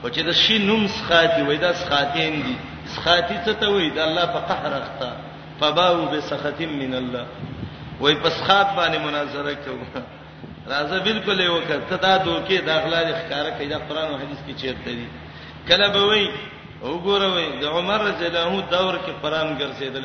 خو چې د شي نوم سخاتی وای دا سخاتین دي سخاتی څه ته وای دا الله په قهر اخته فباو بسخط من الله وای په سخات باندې مناظره کوو راځه بالکل یو کته دا دوکي دا غلا د ښکارا کې دا قران او حدیث کې چیرته دي کله به وای وګوره وای د عمر رضی الله عنه دور کې قران ګرځیدل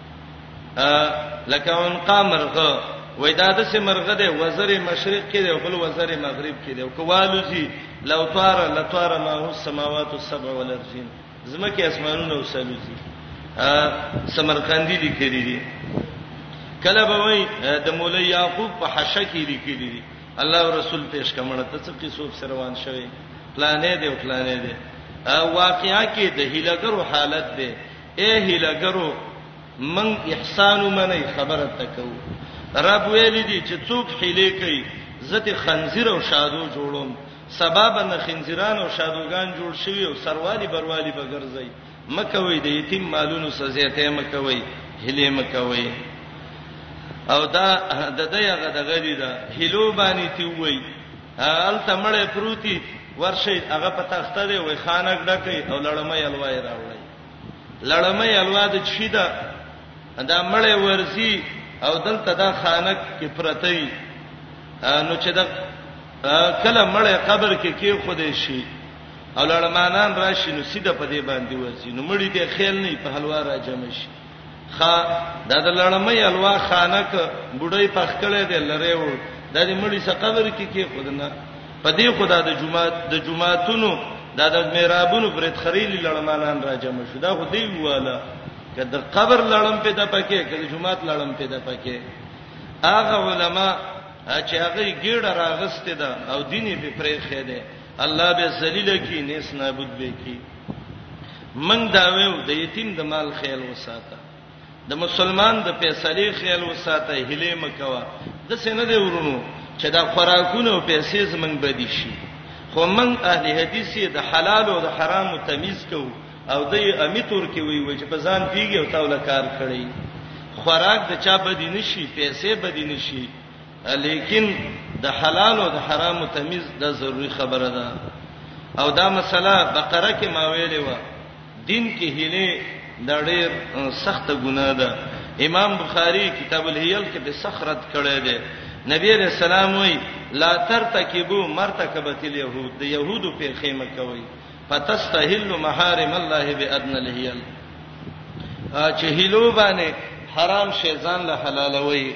لکه ان قامرغه وای دا د سمرغه ده وزر مشرق کې ده بل وزر مغرب کې ده کوالو زی لو طار لطار ما هو السماوات السبع والارضين زمکه اسمانونه وسلو زی سمرقندی لیکلی دي کله به وای د مولوی یعقوب په حشه کې لیکلی دي الله رسول پیش کمنه ته څه قصو سروان شوی پلانې دی او پلانې دی واقعیا کې د هیلګرو حالت دی اې هیله ګرو موږ احسان ومنئ خبره تکو رب ویل دي چې څوک حیله کوي زته خنزیر او شادو جوړوم سبب نه خنزیران او شادوغان جوړ شوی او سروالی بروالی بغرزي مکه وې د یتیم مالونو سزا ته مکه وې هله مکه وې او دا د دغه د غری دا هلو باندې تی وې ال تمړې پروتي ورشي هغه پتا ستاره وې خانک ډکې او لړمې الوای راوړې لړمه الوا د چی ده دا مړې ورزي او دلته دا خانک کې پرته وي نو چې دا کله مړې قبر کې کې خوده شي او لړمانان راشي نو سیده په دې باندې ورزي نو مړې دې خیال نه په حلوا را جمع شي خا دا د لړمې الوا خانک بډای پخکړې دی لره و د دې مړی څخه قبر کې کې خودنه په دې خدا د جمعه د جمعهتونو د د میرابونو برت خریلی لړمانان راجم شو دا خو دی واله که د قبر لړم په د پکې که د جمعه لړم په د پکې هغه علما چې هغه ګډه راغسته ده او دیني په پرې خېده الله به ذلیل کی نیس نابود به کی من دا ویو د یتیم د مال خیال وساته د مسلمان د پیسې خیال وساته هله مکوا د سینه دی ورونو چې دا خوراکونه او پیسې زمنګ بدی شي خو من اهل حدیث د حلال او د حرام تمیز کو او د امیتور کې وی وجه په ځان پیږي او تاول کار کړی خوراک د چا بدی نشي پیسې بدی نشي لیکن د حلال او د حرام تمیز دا ضروری خبره ده او دا مسله بقره کې ما ویلې و دین کې هله دا ډېر سخت ګناه ده امام بخاری کتاب الهیل کې به سخرت کړی دی نبی رسول الله وی لا ترتکبو مرتکبت اليهود د يهودو په خیمه کوي فتستحل محارم الله بادن الهیل چې هلو باندې حرام شی ځان له حلالوي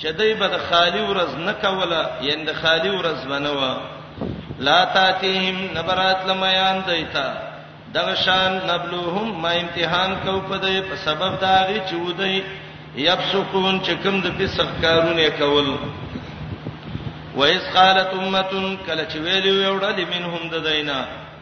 چې دوی به د خالی ورځ نه کوله یعنی د خالی ورځ بنه و لا تاتیهم نبرات لمیان دیتا دغه شان نبلوهم ما امتحان کو په دې په سبب دا غي چې ودی یبسقون چې کوم د فسق کارونه کول وایس قالت امه کله چې ویلی وړل منهم د دینا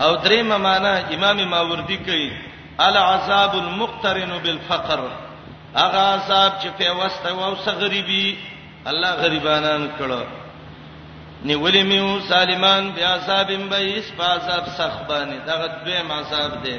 او درې معنا امام ماوردی کوي العذاب المقترن بالفقر هغه عذاب چې په واسطه او سره غریبي الله غریبانان کړه نیولې میو سالمان بیا عذاب بئیس په عذاب سخبانه دغه دوی عذاب دی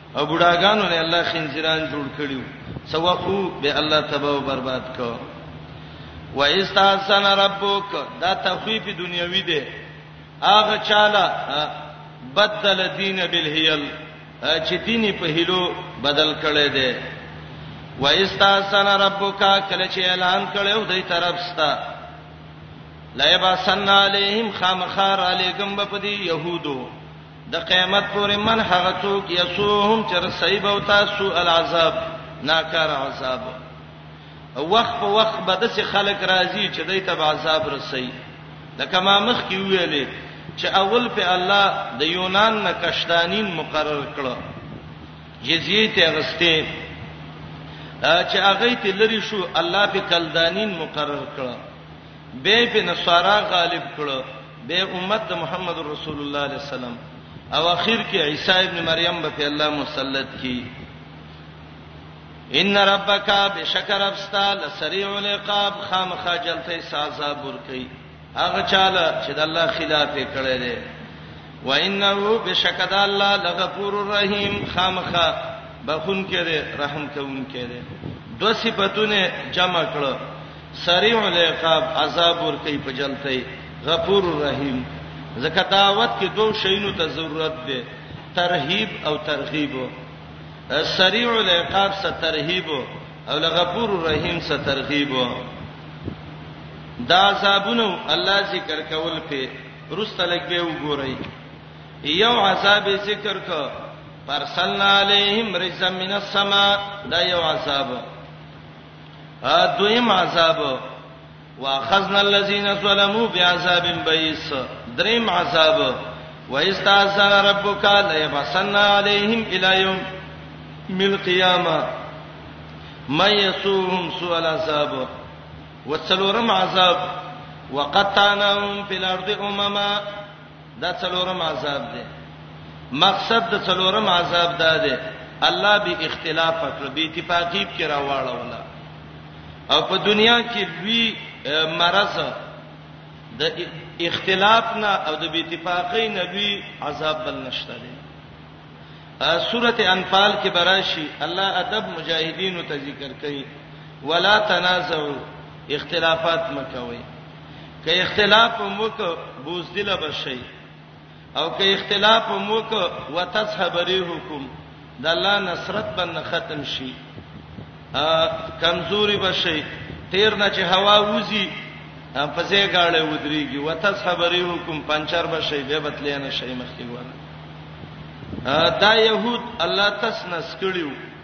او بډاګانو له الله خنزیران جوړ کړیو سوقو به الله تباہ او برباد کو و استحسن ربک دا تخفیف دنیوي دی اغه چاله بدل دین بالهیل چې دین په هلو بدل کړي دی و استحسن ربک کله چې اعلان کړو دای طرف ستا لا یبسن علیهم خامخار علیکم بپدی یهودو د قیامت پورې من هغه څوک یسوهم چې رسي به تاسو العذاب ناکار عذاب وخت په وخت به د څه خلک راځي چې دوی ته عذاب رسي لکه ما مخ کې ویلې چې اول په الله د یونان نه کشتانین مقرر کړو جزیه ته غسته چې هغه ته لری شو الله په کلدانین مقرر کړو به په نصارا غالب کړو به امت د محمد رسول الله علیه السلام او اخر کې عیسی ابن مریم به په الله مسلط کی ان ربک بشکر ابستا لسریع العقاب خامخا جلته سازا برکی هغه چاله چې د الله خلاف کړي دي و انه بشکد الله لغفور الرحیم خامخا بخون کړي رحم کوون کړي دو صفاتونه جمع کړو سریع العقاب عذاب ور کوي په جلتۍ غفور الرحیم زکه دعوت کې دوه شینو ته ضرورت ده ترهیب او ترغیب سریع العقاب سره ترهیب او لغفور الرحیم سره ترغیب دا عذابونو الله ذکر کول په رستلک به وګورئ یو عذاب ذکر کو پرسلنا علیہم رجزا من السما دا یو عذاب ا دویم عذاب واخذنا الذين ظلموا بعذاب بئس دریم عذاب واستعذ ربك ليبعثن عليهم الى يوم القيامه ما يسوهم سوء العذاب وتسلورم عذاب وقطعناهم في الارض امما دا څلورم عذاب دی مقصد د څلورم عذاب دا دی الله به اختلاف کړ به اتفاقی کې راواړه ولا او په دنیا کې لوی مرز د اختلاف نه او د بی اتفاقی نه لوی عذاب بل نشته دی سورته انفال کې براشي الله ادب مجاهدینو ته ذکر کوي ولا تنازعوا اختلافات مکوئ که اختلاف موک بوزدل بشي او که اختلاف موک وتذهب ريحكم د الله نصرت بن ختم شي کمزوري بشي تیر نه چې هوا وځي په ځای گاړې ودرېږي وتذهب ريحكم پنچر بشي به بتلې نه شي مخکې ور دا يهود الله تسنس کړیو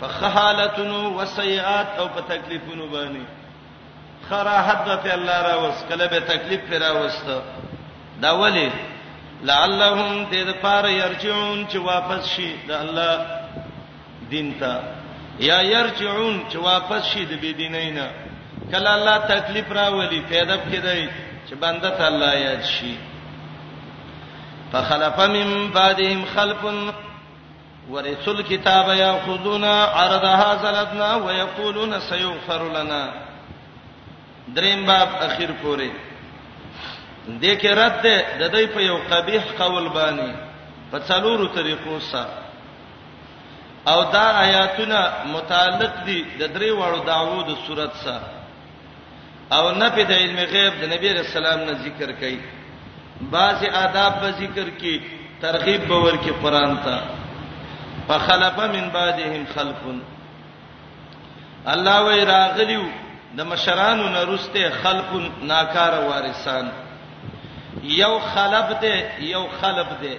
په خحالتونو وسیئات او په تکلیفونو باندې خراحت به الله را وس کله به تکلیف پر راوست دا ولی لعلهم دې د پاره يرجعون چې واپس شي د الله دین ته یا يرجعون چې واپس شي د بی دینینا کله الله تکلیف را ولی پیدا کړي چې بنده ته الله یاد شي فخلف من بعدهم خلف ورث الكتاب ياخذون عرض هذا لدنا ويقولون سيغفر لنا دریم باب اخیر پورې د کې رد ده د دې په یو قبیح قول باندې په څلورو طریقو سره او دا آیاتونه متعلق دي د درې وړو داوود صورت سره او نه په د علم غیب د نبی رسول الله نه ذکر کوي بعضی آداب به ذکر کی ترغیب به ورکی قران ته فخلف من بعدهم خلف الله وی راغلیو د مشرانو نه روسته خلف ناکار وارثان یو خلف ده یو خلف ده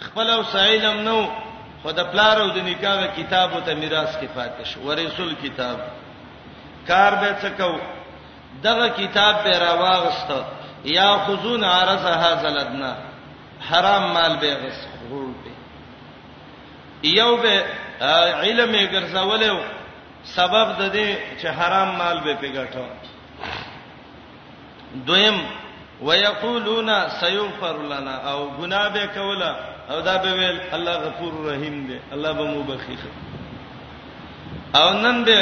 خپل او سایلم نو خو د پلار او د نکاح کتاب او ته میراث کې پاتې شو ورسول کتاب کار به څکاو دغه کتاب به راواغست یا خذون عرض هذا لدنا حرام مال به غس خور به یو به علم یې ګرځولې سبب د دې چې حرام مال به پیګټو دویم ويقولون سيغفر لنا او ګناه به کوله او دا به ویل الله غفور رحیم دی الله به مو بخښي او نن به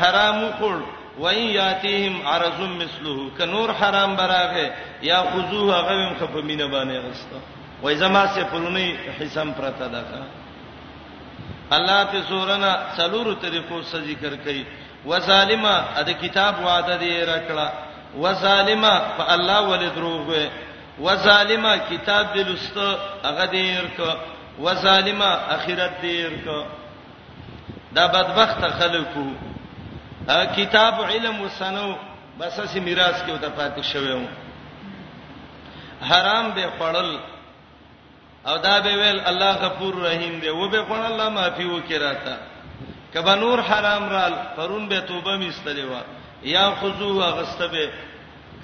حرام وکړ وای یاتیهم عرض مثله ک نور حرام براغه یا خذوه غویم خپ مینه باندې غستا وای زما سه پرونی حسام پرتا ده الله په سورنا څلور طریقو سره ذکر کړي وظالمه د کتاب وعده دی راکړه وظالمه په الله ولې دروغ وې وظالمه کتاب دې لست هغه دې ورک وظالمه اخرت دې ورک دا بدبخت خلکو کتاب علم وسنو بس سي میراث کې وته پاتې شوی حرام به خړل او دا به ویل الله غفور رحیم دی و به خون الله معافي وکي راته کبه نور حرام رال پرون به توبه میستلی و یا خذو غسته به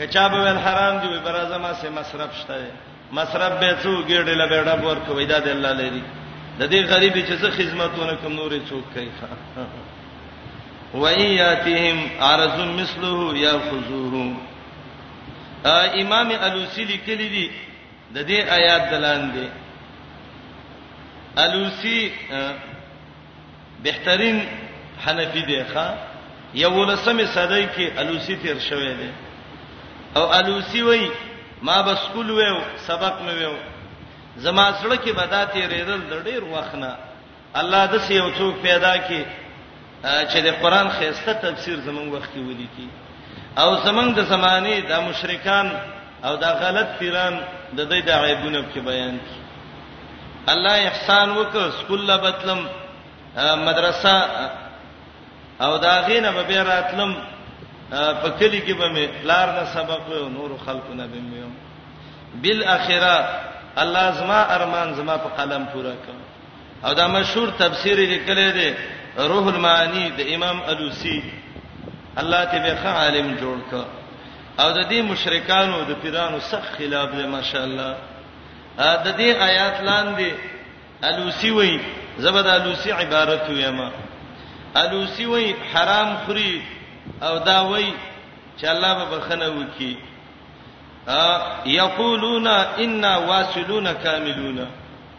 کچا به ویل حرام دی به راځه ما سه مصرف شته مصرف به څو ګډه لبهډه ور کوي دا د الله لري د دې غریب چې څه خدمتونه کوم نورې څوک کوي وَإِيَاتِهِمْ عَرَضٌ مِثْلُهُ يَأْخُذُوهُ امام الوسی لیکلی دی د دې آیات دلاندې الوسی بهترین حنفی دی ښا یو ولسمه صدای کې الوسی تیر شوی دی او الوسی وای ما بس کول ویو سبق مې ویو زما سره کې بداتې ریدل د ډیر وخت نه الله داسې یو څوک پیدا کړي چې د قران خيسته تفسیر زمونږ وخت کې ولیکي او زمونږ د زمانه د مشرکان او د غلط پیران د دې د عیبونو په بیان کړي الله احسان وکړ سکول لبتلم مدرسه او دا غینه به بیا راتلم په کلی کې به مې لار نه سبق او نور خلکو نه به مې بل اخره الله زما ارمان زما په قلم پورا کړ او دا مشهور تفسیر لیکلی دی روح المعانی د امام الوسی الله ته به عالم جوړ ک او د دې مشرکانو د پیرانو سخت خلاف دی ماشاءالله د دې آیات لاندې الوسی وای زبد الوسی عبارت ویما الوسی وای حرام خوري او دا وای چې الله به بخنه وکي یقولون انا واصلون کاملون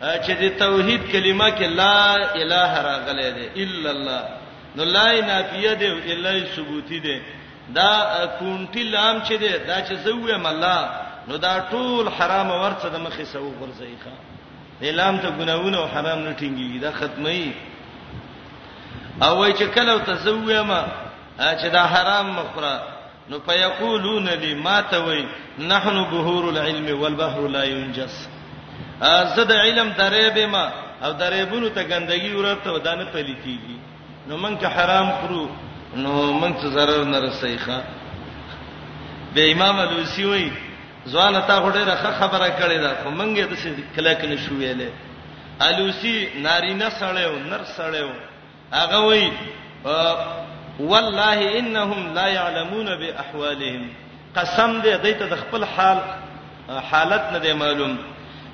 چې د توحید کلمه کې لا اله راغله ده الا الله نو لا نافیه ده او الا ثبوتی ده دا کونټی لام چې ده دا چې زوې مله نو دا ټول حرام ورڅ د مخې سو غرزي ښا اعلان ته ګناونه او حرام نه ټینګي دا ختمي او وای چې کله تزویما چې دا حرام مخره نو فیقولون لی ما ته وای نحن بحور العلم والبحر لا ينجس زه د علم درې به ما او درې بونو ته ګندګي ورته ودانه پلي کیږي نو من که حرام خورو نو من څه zarar نه رسېخه به امام الوسی وای ځوان ته هډه راخه خبره کړې ده خو منګه د څه کله کله شو ویلې الوسی نارینه سړیو نر سړیو هغه وای والله انهم لا يعلمون باحوالهم قسم دې دې ته د خپل حال حالت نه دی معلوم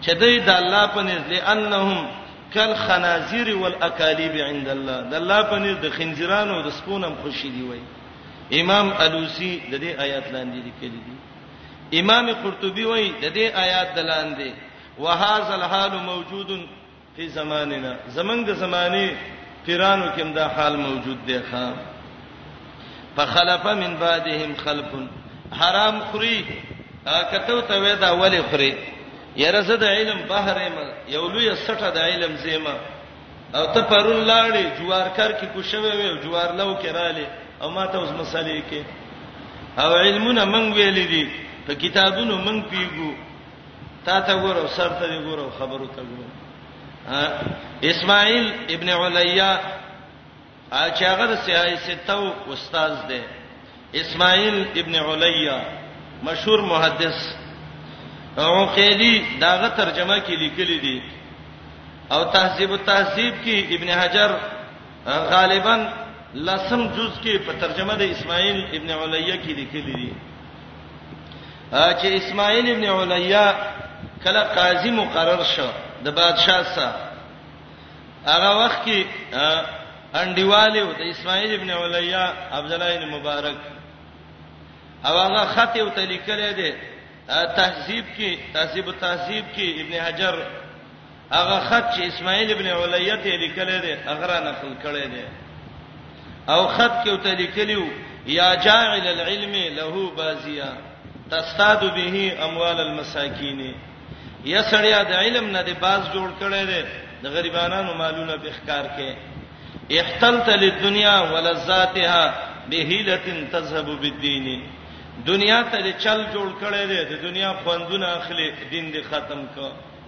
چې دې د الله په نزد انهم کل خنازیر والاکالیب عند الله د الله په نزد د خنزیرانو او د سپونم خوشی دی وای امام الوسی د دې آیات لاندې لیکلي دي امام قرطبي وای د دې آیات دلاندې وهذا الحال موجود فی زماننا زمنګ د زمانه پیرانو کې دا حال موجود دی ښا فخلف من بعدهم خلف حرام خوري کته ته وې دا ولې خوري یره زه د علم بحر ما یو لوی سټه د علم زیما او ته پرون لاړې جوار کار کې کوشوي وي جوار لو کې رااله او ما ته اوس مسلې کې او علمونه من ویلې دي په کتابونو من پیګو تا ته ګورو سر ته دی ګورو خبرو ته ګورو اسماعیل ابن علیا چې هغه د سیاي ستو استاد دی اسماعیل ابن علیا مشهور محدث او قیدی داغه ترجمه کې لیکلي دي او تهذیب التهذیب کې ابن حجر غالبا لسم جز کې په ترجمه د اسماعیل ابن علیا کې لیکلي دي چې اسماعیل ابن علیا کله قاضي مقرر شو د بادشاہ سره هغه وخت کې انډیواله د اسماعیل ابن علیا عبد الله ابن مبارک او هغه خط یو تلیکل دی تهذیب کې تهذیب التهذیب کې ابن حجر هغه خط چې اسماعیل ابن علیه ته لیکل دي هغه را نقل کړي دي او خط کې وته لیکلیو یا جاعل العلم له بازیا تستاد به اموال المساکین یا سړیا د علم نه دی باز جوړ کړي دي د غریبانو مالونه په ښکار کې احتلت للدنيا ولذاتها بهيله تذهب بالدين دنیا ته چل جوړ کړي دي د دنیا خوندونه اخلي دین دې ختم کړي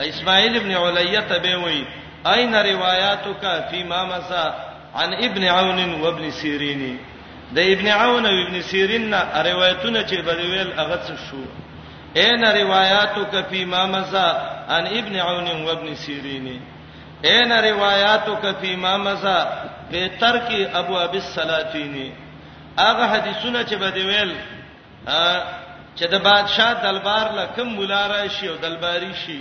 اسماعیل ابن علیه ته به وای اين روایتک فی ما مزا عن ابن عون و ابن سیرین د ابن عون او ابن سیرین نه روایتونه چې بدویل هغه څه شو اين روایتک فی ما مزا عن ابن عون و ابن سیرین اين روایتک فی ما مزا به ترک ابو ابي السلاتینی هغه حدیثونه چې بدویل چې د بادشاہ دلبار له کوم مولا راشي او دلباري شي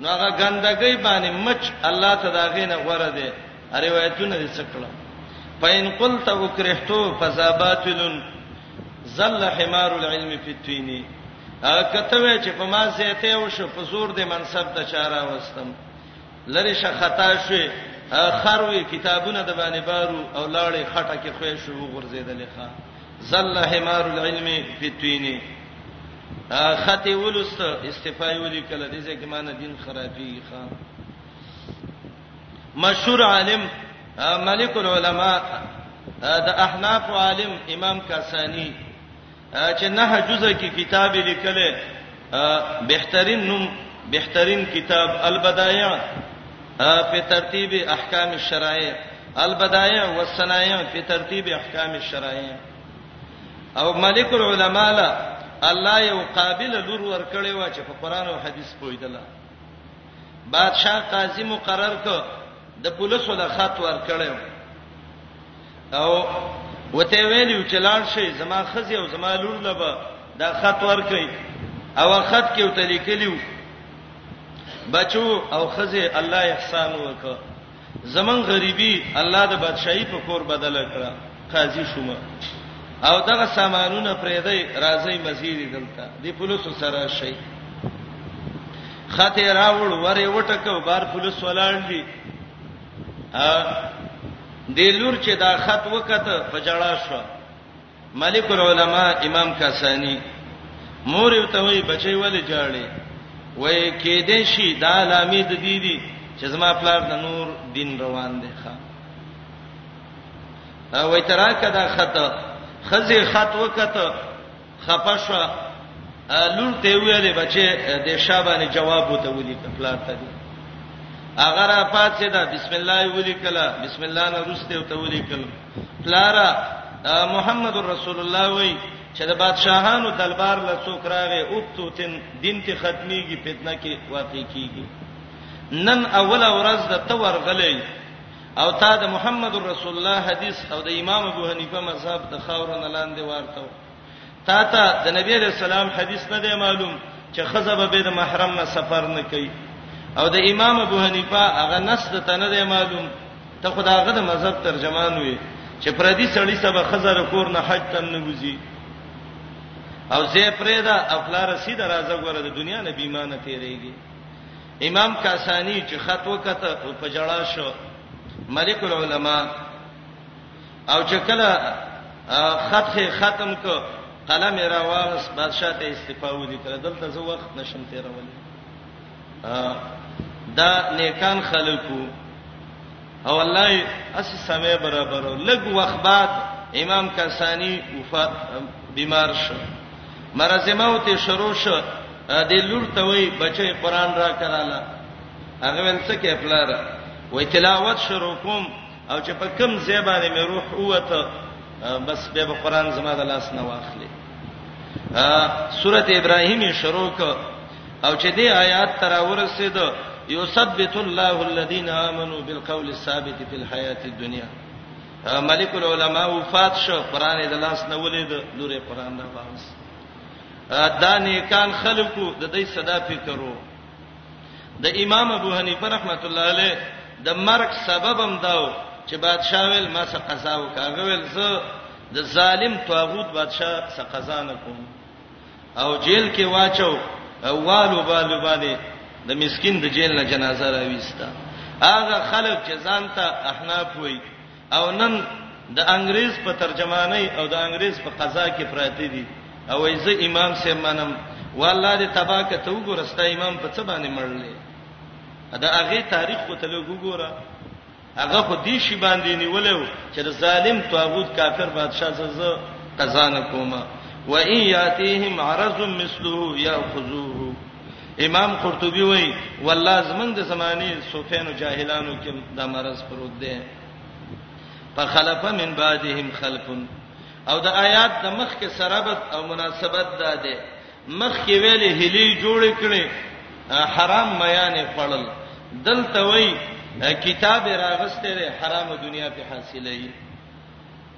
نو هغه ګندګۍ باندې مچ الله تداغې نه غوړه دي روایتونه دې څکړه پاین قلت وکرهتو فزاباتلن زل حمار العلم فی التین کته وی چې په ما زیته او شو په زور د منصب د چاره وستم لری شه خطا شوې خروي کتابونه د باندې بارو او لاړې خټه کې خوې شو وغورځیدلې ښا زل حمار العلم فی توینه خطی ولست استفای ولی کله دې ځکه مان دین خرابي ښا مشهور عالم ملک العلماء د احناف عالم امام کاسانی چې نه جزء کې کتاب لیکل بهترین نوم بهترین کتاب البدایع په ترتیب احکام الشرایع البدایع والصنایع په ترتیب احکام الشرایع او ملک العلماء لا الله یو قابل لور ور کړی و چې په قران او حدیث پویدله بادشاہ قاضي مقرر ک د پولیسو له خط ور کړی او وته ویلو چې لاړ شي زما خزي او زما لور لبا دا خط ورکړي او خط کې وته لیکلیو بچو او خزي الله احسان وکړه زمون غریبي الله د بادشاہي په کور بدل کړه قاضي شوم او دغه سامانونه پرېدای راځي مزيري دلته دی پولیس سره شي خاطه راوړ وره وټکو بار پولیس ولاړ دي دې لور چې دا خط وکته په جړا شو ملک العلماء امام کاسانی مور یو ته وی بچي ولې جاړي وای کې دې شي دا لامې د دې دي چې زما پلار د نور دین روان دی ښا وای تراکه دا خط خزه خط وکته خپه شو لور ته ویلې بچي د شابانه جواب وته ولي پلار ته دی اگر پاتې دا بسم الله ولي کلا بسم الله نه رسته وته ولي کلا پلار محمد رسول الله وای چې د بادشاهانو دلبار له څوک راغې او تو تن دین ته ختميږي فتنه کې واقع کیږي نن اوله ورځ د تور غلې او تا د محمد رسول الله حدیث او د امام ابو حنیفه مذهب د خاورن لاندې ورته تا ته د نبی علیہ السلام حدیث نه دی معلوم چې خزبه به د محرم نه سفر نه کوي او د امام ابو حنیفه هغه نص ته نه دی معلوم ته خداغه د مذهب ترجمان وي چې پردي سړی سبا خزر کور نه حج تم نه وزي او زه پرېدا افلا رسید راځه غره د دنیا نه بیمانه تیریږي امام کاسانی چې خط وکته په جړا شو ملک العلماء او چې کله خط ختم ک قلم را واغس بادشاہ ته استعفا ودی کړه دلته زه وخت نشم تیرول دا نیکان خلکو او الله اسی سمې برابر لګ وخت بعد امام کسانی وفات بیمار شو مرز موت شروع شو د لور ته وای بچي قران را کراله هغه ول څه کې پلار وای تلاوت شروع کوم او چې په کوم ځای باندې مې روح اوته بس به قرآن زما د لاس نه واخلي سورته ابراهیم شروع ک او چې دې آیات تر ورسېد یثبت الله الذين امنوا بالقول الثابت في الحیات الدنیا ملک العلماء وفات شو قران د لاس نه ولید لوري قران نه واپس دا نیکان خلقو د دې صدا فکرو د امام ابو حنیفه رحمت الله علیه د مرګ سبب هم داو چې بادشاہ ویل ما څه قضا وکاغه ویل زه د ظالم طاغوت بادشاہ څه قضا نه کوم او جیل کې واچو او والو بالو باندې د مسكين د جیل نه جنازه راويستا هغه خلک چې ځان ته احناف وایي او نن د انګريز په ترجمانۍ او د انګريز په قضا کې پراته دي او ایزه امام سي منم والله دې تبا کته وګورستا امام په څه باندې مړلې دا هغه تاریخ کو ته وګوره هغه خو دې شی باندې نیولیو چې ظالم طاغوت کافر بادشاہ ززه قضا نه کومه و ان یاتیهم عرض مثله یاخذوه امام قرطبي وایي والله زمنګ د زمانه سفیانو جاهلانو کې دا مرز پروت دی فخلف من بعدهم خلف او د آیات د مخ کې سرابت او مناسبت دا ده مخ کې ویلې هلي جوړ کړي حرام میان خړل دلته وایي کتاب راغسته حرام دنیا په حاصلې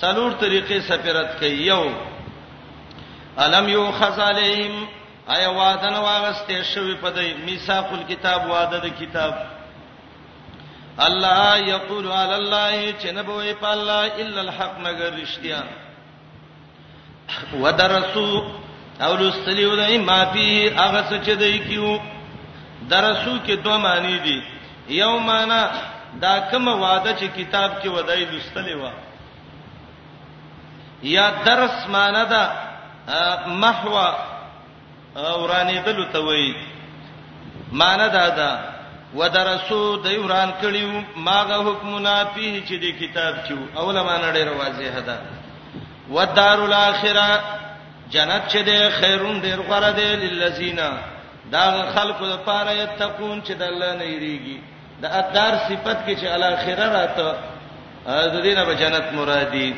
څلور طریقې سپرت کوي یو الم یو خزالهم آیا وعده نه واغسته شوی په دې میثاق الكتاب وعده د کتاب الله یقول علی الله چې نه بوي په الله الا الحق مگر رښتیا ودرسو او لستلیو دای ما فی هغه څه چې دای کیو درسو کې دوه معنی دي یو معنی دا کوم وعده چې کتاب کې ودای لستلی و یا درس معنی دا محو اورانې دلو ته وای معنی دا ده ودرسو د ایران کړیو ماغه حکمونه پیه چې د کتاب چو اوله معنی ډیر واضح ده ودار الاخره جنت چې د خیرون ډیر غره ده للذین دا خلکو لپاره یتقون چې د الله نه یریږي د ادار صفت کې چې الاخره راته د دینه به جنت مرادي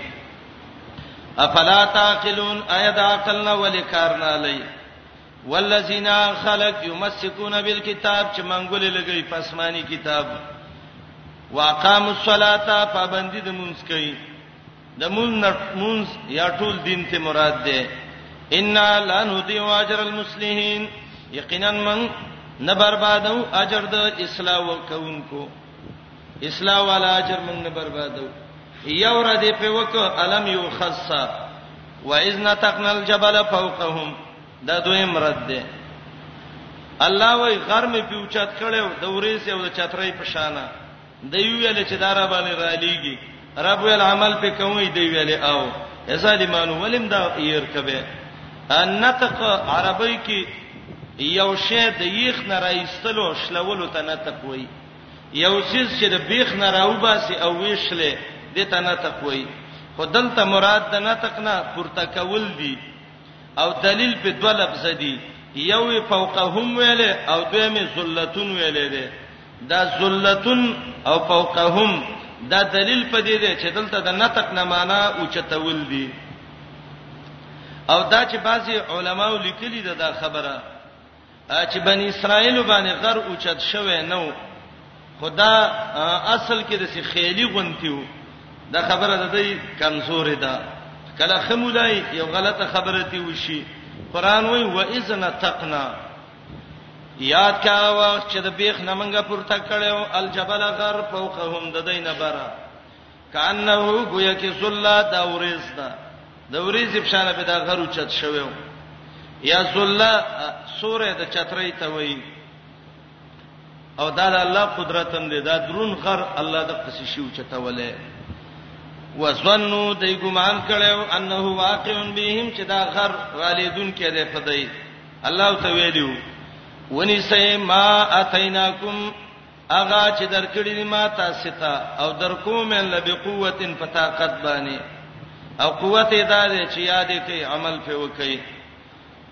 افلا تعقلون ایا د عقل نه ولې کار نه لای والذین خلق یمسکون بالکتاب چې منګولې لګي پسمانی کتاب واقام الصلاه پابندی د مونږ کوي د مونږ یا ټول دین ته مراد ده ان لا نودی واجر المسلمین یقینا من نه بربادو اجر د اسلام وکونکو اصلاح والا اجر موږ نه بربادو یو را دې په وک الم یو خصا و اذن تقنا الجبل فوقهم دا دوی مرد ده الله وای غر می پیوچات کړو د ورې سه او د چترې په شانه دی ویل چې دارا باندې را لیږي رب ویل عمل په کوي دی ویل او ظالمانو ولیم دا ير کبه نطق عربی کې یو شی د یخ نه راایستلو شلولو ته نطق وای یو چیز چې د بیخ نه راوباسي او ویشلې د ته نطق وای خدل ته مراد د نطق نه پورته کول دي او دلیل په دوه لفظ دي یو فوقهم ویل او دویمه ذلتون ویل دي دا ذلتن او فوقهم دا دلیل په دې دی چې دلته د نطق نه معنا او چتول دي او دا چې بعضي علماو لیکلي ده دا خبره چې بنی اسرائیل باندې غر او چت شوه نو خدا اصل کې د سي خېلي غونتیو دا خبره د دې کمزورې ده کله خمولای یو غلطه خبره تی وشي قران وای و اذن تقنا یاد کا وخت چې د بیخ نه منګه پورته کړو الجبل غر فوقهم د دینه برا کانه گویا کې سلا دا ورز دا د ورز په شان په دا غرو چت شوو یا سلا سوره د چترې ته وایي او دا د الله قدرت هم دی دا درون غر الله د قصې شو چته ولې وظنوا دای ګمان کړو انه واقع بهم چې دا غر را لیدون کې ده پدای الله ته ویلو ونی سه ما اتیناکم اغا چې درکړې دي ما تاسو ته او درکوم له بقوتن په طاقت باندې او قوت یې دا دی چې یاد کړئ عمل په وکړئ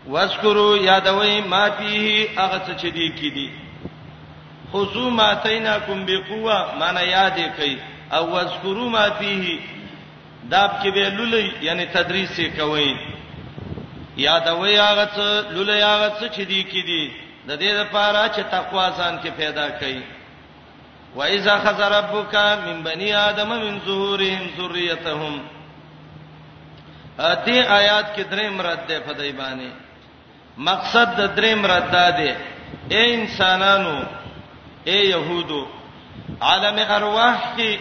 واذکروا یادوي ما فيه هغه څه چې دي کې دي خذو ما تیناکم بقوه معنی یاد کړئ او واذکروا ما فيه داب کې به لولي یعنی تدریس یې کوي یادوي هغه څه لولي هغه څه چې دی کې دي د دې لپاره چې تقوا ځان کې پیدا کړي و اذا خذ ربک من بنی آدم من ظهورهم ذریتهم دې آیات کې درې مراد ده په دای باندې مقصد د دریم رد دا دی، اې انسانانو، اې یهودو، عالم ارواح کې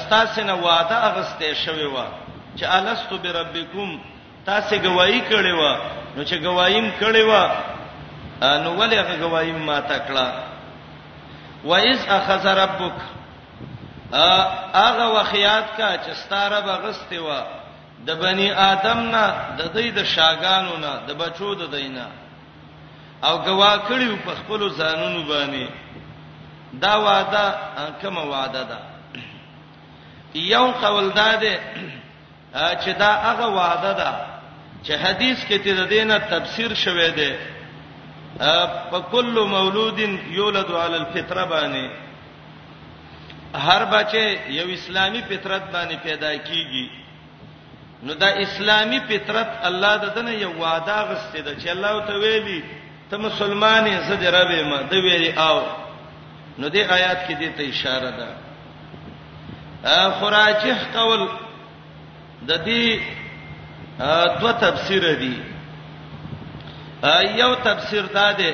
ستاسو نه وعده اغستې شوې وه چې الست بربکم تاسو گواہی کړې و نو چې گواہیم کړې و نو ولې هغه گواہی ما تکړه و اذ اخذ ربک هغه وخیات کا چې ستاره بغسته و د بنی آدم نه د دې د شاګانو نه د بچو د دینه او گوا کړیو په خپل ځانونو باندې دا وعده کوم وعده ده یو قول ده ده چې دا هغه وعده ده چې حدیث کې ته د دینه تفسیر شوه ده په کل مولود یولد علی الفطره باندې هر بچي یو اسلامی فطرت باندې پیدا کیږي نو دا اسلامی فطرت الله د دنه یو وعده غسته ده چې الله ته ویلي ته مسلمان یې زه دې رب ما د ویلي او نو دې آیات کې دې ته اشاره ده خراجح قول د دې دوه تفسیر دي یو تفسیر دا دی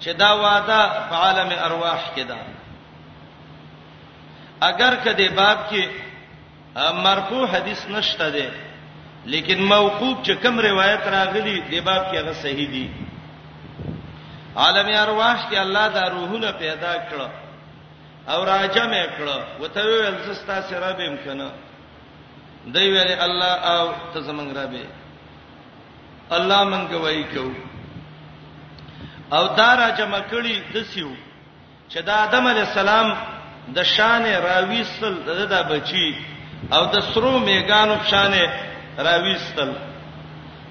چې دا وعده په عالم ارواح کې ده اگر کده باب کې مرفوع حدیث نشته ده لیکن موقوف چې کوم روایت راغلی دی باب کې هغه صحیح دي عالم ارواح کې الله دا روحونه پیدا کړو او راجم کړو وته ویل زستا سره به امکنه دی ویل الله او ته زمنګ را به الله من گواہی کو او دا را جمع کړي د سیو چې د آدم علی السلام د شان راوي سل د بچي او د سرو میګانو شان راوي سل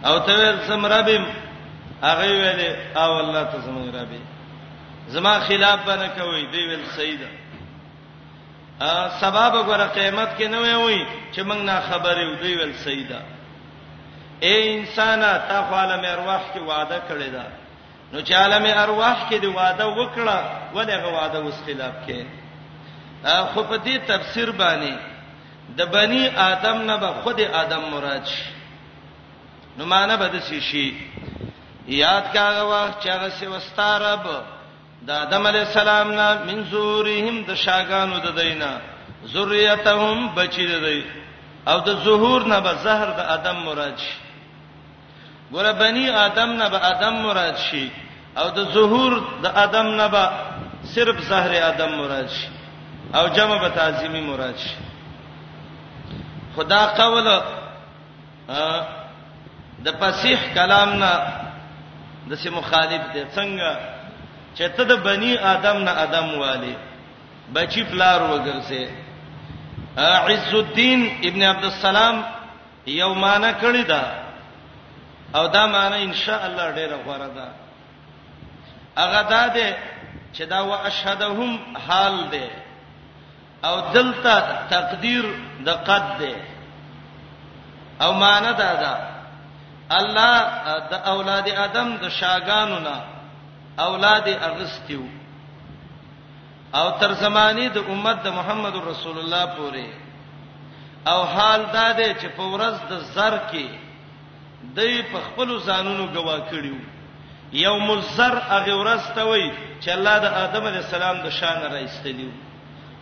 او ته ول سم ربم هغه ویل او الله ته زموږ ربي زما خلاف باندې کوي دی ویل سیدا سبا به ګوره قیامت کې نه وي چې موږ نه خبرې و دوی ول سیدا اے انسان تا خو عالم ارواح کې وعده کړی دا نو چې عالم ارواح کې دی وعده وکړه ولې غو وعده اوس خلاف کې خو په دې تفسیر باندې د بنی آدم نه به خود آدم مراد شي نو معنی به د شي یاد کاغه وخت چې هغه سي وستارب د آدم علی السلام نه من زورهم د شاګانو د دینه ذریاتهم بچی د دی او د ظهور نه به زهر د آدم مراد شي ګوره بنی آدم نه به آدم مراد شي او د ظهور د آدم نه به صرف زهر آدم مراد شي او جمع به تعظیمی مراد شي خدا قول د فصیح کلام نه د سي مخالف دی څنګه چې ته د بني آدم نه آدم والی بچی پلار وګرځي عز الدین ابن عبد السلام یو معنی کړی دا او دا معنی ان شاء الله ډیره غوړه ده هغه دا ده چې دا واشهدهم حال ده او دلته تقدیر د قد ده او معنا دا ده الله د اولاد ادم د شاګانو نه اولاد اغستیو او تر زمانی د امت د محمد رسول الله پورې او حال دا ده چې په ورځ د زر کې د په خپل ځانونو گواه کړیو یوم الزر هغه ورځ ته وای چې الله د آدم علی السلام د شان راستلیو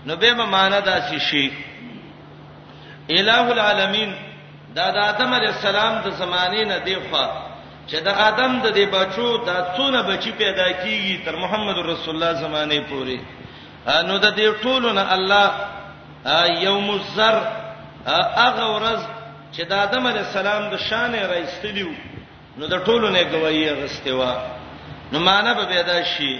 نو به معنا داسې شي الہ العالمین دا د آدم علی السلام د زمانه نه دی خو چې د آدم د دې بچو د څونه بچی پیدا کیږي تر محمد رسول الله زمانه پورې نو د دې ټولو نه الله یوم الزر هغه ورځ چې د آدم علی السلام د شان راستلیو نو د ټولو نه گواہی غستوا نو معنا به پیدا شي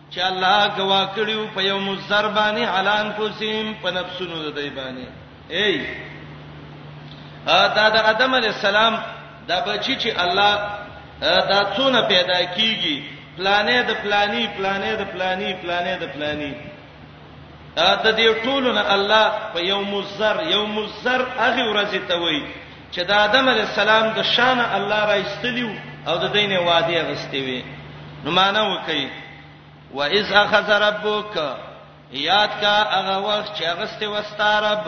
چې الله گوا کړیو په یو مزر باندې علان پوسیم په نفسونو د دی باندې ای دا د ادم علی السلام دا بچی چې الله دا څونه پیدا کیږي پلانې د پلانی پلانې د پلانی پلانې د پلانی د دې ټولو نه الله په یوم الذر یوم الذر هغه ورځ ته وایي چې د آدم علی السلام د شان الله را ایستلیو او د دینه وادي غستې وي نو معنا وکي و اذ اخذ ربک یاد کا هغه وخت چې غستې وستارب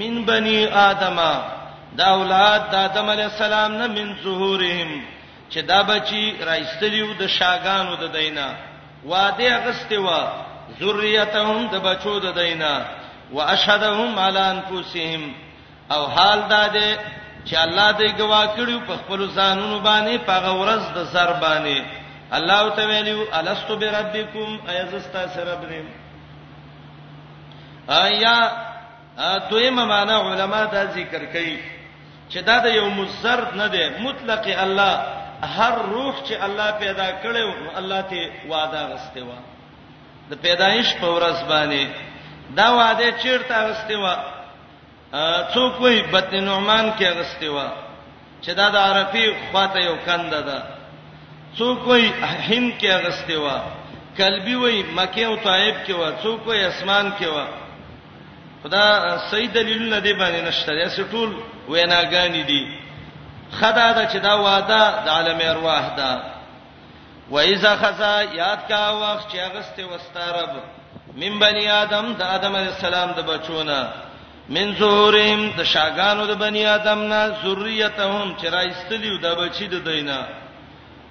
من بنی آدم دا اولاد د آدم علی السلام نه من ظهورهم چې دا بچي راایستلي وو د شاګانو د دوی نه، وعده اخیستې وه، ذریتهم د بچو د دوی نه، واشهدهم علی انفسهم او حال دا دی چې الله دوی ګواه کړیو په خپل ځانونو باندې په هغه ورځ د سر باندې الله ته ویلو الستو بربکم ایزستا سربنم آیا دویمه معنا علما دا ذکر کوي چې دا د یو مزرد نه دی مطلق الله هر روح چې الله پیدا کړو نو الله ته وعده غسته و د پیدایش په ورځ باندې دا وعده چیرته غسته و څوک وي بطن نعمان کې غسته و چې دا د عرفي خواته یو کند ده څوک وي هین کې غسته و کلبي وي مکه او طائف کې و څوک وي اسمان کې و خدا صحیح دلیلونه دی باندې نشته دا ټول ویناګانی دي خدا دا چې دا وعده د عالم ارواح ده و اذا خذا یاد کا وخت چې اغسته واسترب من بنی آدم د آدم علی السلام د بچونه من زورهم د شاګانو د بنی آدم نه ذریتهم چې راستلیو د بچی د دینه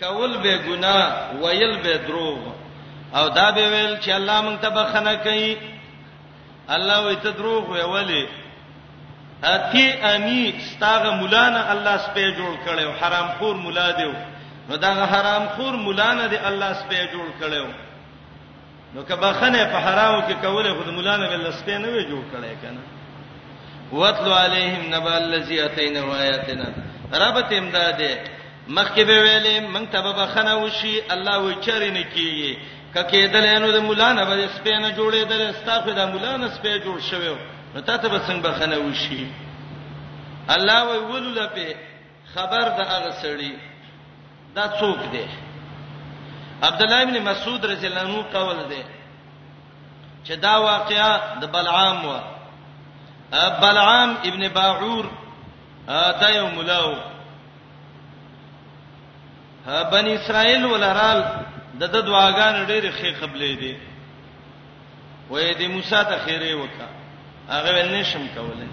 کول به ګناه ویل به دروغ او دا به ویل چې الله مونږ ته بخنه کوي الله وي ته دروغ وی ولی اتی امی ستاغه مولانا الله سپه جوړ کړو حرام خور مولا دیو نو دا حرام خور مولانا دی الله سپه جوړ کړو نو که بخنه په حرامو کې کوله خود مولا نه بل سپې نه وی جوړ کړي کنه وتلو علیهم نبا الذی اتینا آیاتنا رب تیم داده مخکې به ویلې مونږ ته به بخنه وشي الله و چاري نه کیږي ککې دلانو د مولا نه به سپې نه جوړې دل استغفر د مولا نه سپې جوړ شوی نو تاسو به څنګه بخنه وشي الله وی ولول په خبر د هغه سړی دا څوک دی عبد الله ابن مسعود رضی الله عنه قول دی چې دا واقعا د بلعام و بلعام ابن باعور دا یو ملاو بنی اسرائیل ولرال د د دعاګان ډېر خې قبلې دي وې د موسی ته خیره وکا هغه ول نشم کولای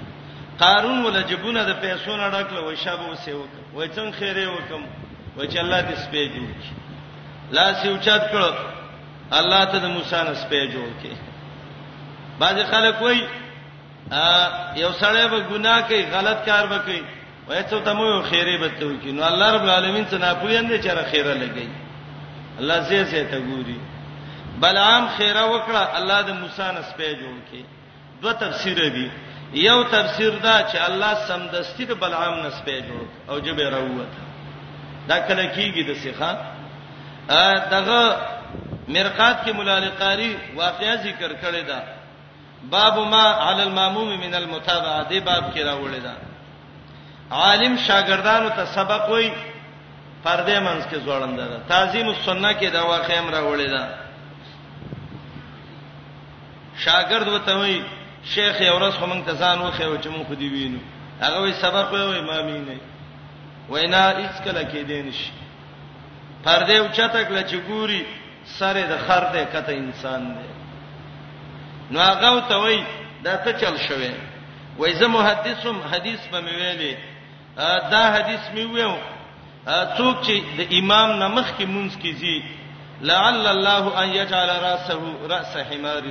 قارون ول جبونه د پیسو نه ډکله وې شابه وسه وکا وې څنګه خیره وکم وې چې الله دې سپې جوړ کی لاس یو چات کړو الله ته د موسی نه سپې جوړ کی بعض خلک وې یو سړی به ګناه کوي غلط کار وکړي وای ته ته مو خیره به ته وکي نو الله رب العالمین ته نه پویند چې را خیره لګي الله زه زه ته ګوري بلعام خیره وکړه الله د موسی نه سپې جوړ کړي دوه تفسیر دي یو تفسیر دا چې الله سمدستی د بلعام نه سپې جوړ او جبه راوته دا کله کیږي د سیخه دغه مرقات کې مولا لقاری واقعا ذکر کړی دا باب ما علی الماموم من المتابعه دی باب کې راوړی دا عالم شاګردانو ته سبق وای پردې منځ کې ځوړند ده تعظیم السنه کې دا واقع امر راوړی دا شاګرد وته وای شیخ اورس هم ته ځان وخه او چې مونږ خو دی وینو هغه وای سبق وای امامي نه وینا هیڅ کله کې دین شي پردې او چتک لچ ګوري سره د خر دی کته انسان دی نو هغه ته وای دا ته چل شوی وای زه محدثم حدیث په ویلې دا حدیث می ویو څوک چې د امام نمخ کې مونږ کیږي لعل الله ان يجعل راسه راس حمار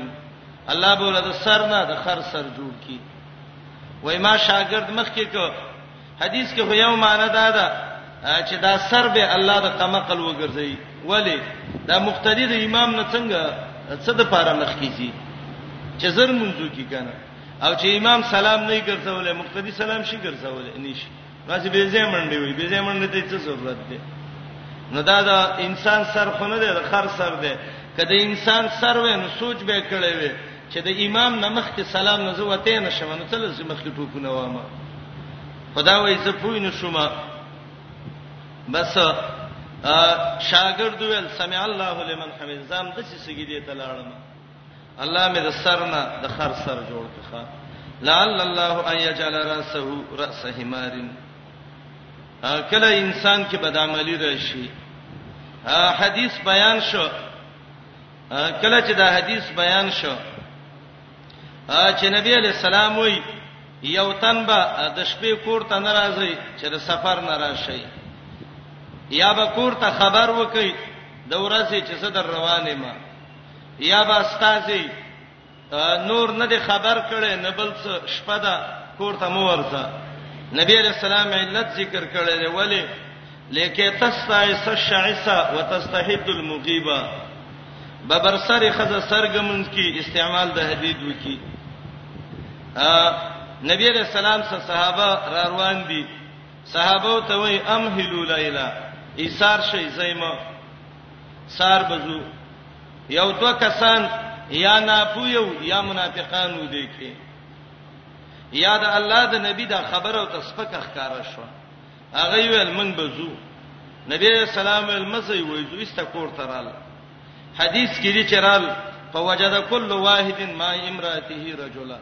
الله بوله د سر نه د خر سر جوړ کی وای ما شاګرد مخ کې کو حدیث کې خو یو معنی دا ده چې دا سر به الله د قمقل وګرځي ولی دا مقتدی د امام نه څنګه څه د پاره مخ کیږي چې زر منځو کې کنه او چې امام سلام نه ګرځولې مقتدی سلام شي ګرځولې نشي راځي به زې منډي وي به زې منډي ته څه ضرورت ده نو دا د انسان سر خونه ده د خر سر ده کله انسان سر وې نو سوچ به کړي وي چې د امام نه مخکې سلام نه زه وته نه شم نو تل زه مخکې ټوپونه وام خدا وای زه پوی نه شوم بس شاګرد ویل سمع الله لمن حمد زم د څه سګیدې ته لاړم الله مې د سرنا د خر سر جوړ کړه لعل الله ان يجعل راسه راس حمار کله انسان کې بدعملی راشي حدیث بیان شو کله چې دا حدیث بیان شو چې نبی علی السلام وی یو تن به د شپې کور ته ناراضي چې د سفر ناراضي یا به کور ته خبر وکي د ورځې چې زه در روانې ما یا به استاذي نور نه دی خبر کړي نه بل څه شپه ده کور ته مو ورځه نبی علیہ السلام علت ذکر کړي دی ولی لکه تستایس الشعسا وتستحد المغیبه ببر سر خزه سرګمن کی استعمال د حدید وکي نبی علیہ السلام سره صحابه را روان دي صحابه ته وای امهلوا لیلا ایثار شي زایمه سار بزو یو دوه کسان یا ناپویو یا منافقانو دي کې یا د الله د نبی دا خبره او تسفک ښکارا شو هغه ویل من بزو نبی اسلام المسی وای زو است کور ترال حدیث کې دي چرال فوجد كل واحد ما امراته رجلا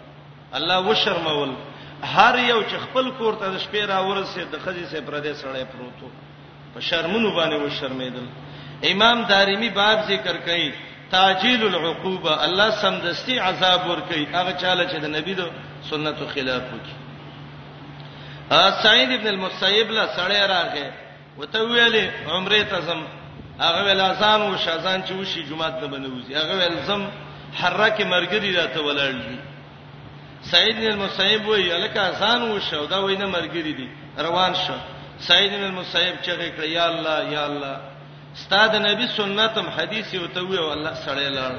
الله وشرمول هر یو چې خپل کور ته د شپې را ورسې د خځې سره پردې سړې پروتو په شرمونو باندې و شرمېدل امام دارمی باب ذکر کوي تعجیل العقوبه الله سمدستي عذاب ور کوي هغه چاله چې د نبی د سنتو خلاف وکړي سعید ابن المسیب لا سړی راغی وته ویلې عمره ته زم هغه ول اذان او شاذان چې وشي جمعه ته بنوزي هغه ول زم حرکه مرګري راته ولاړ دي سعید بن المسیب وی الکه ځان وشو دا وینه مرګری دي روان شو سعید بن المسیب چې کړ یا الله یا الله استاد نبی سنتم حدیث یو ته وی الله سړی لاړ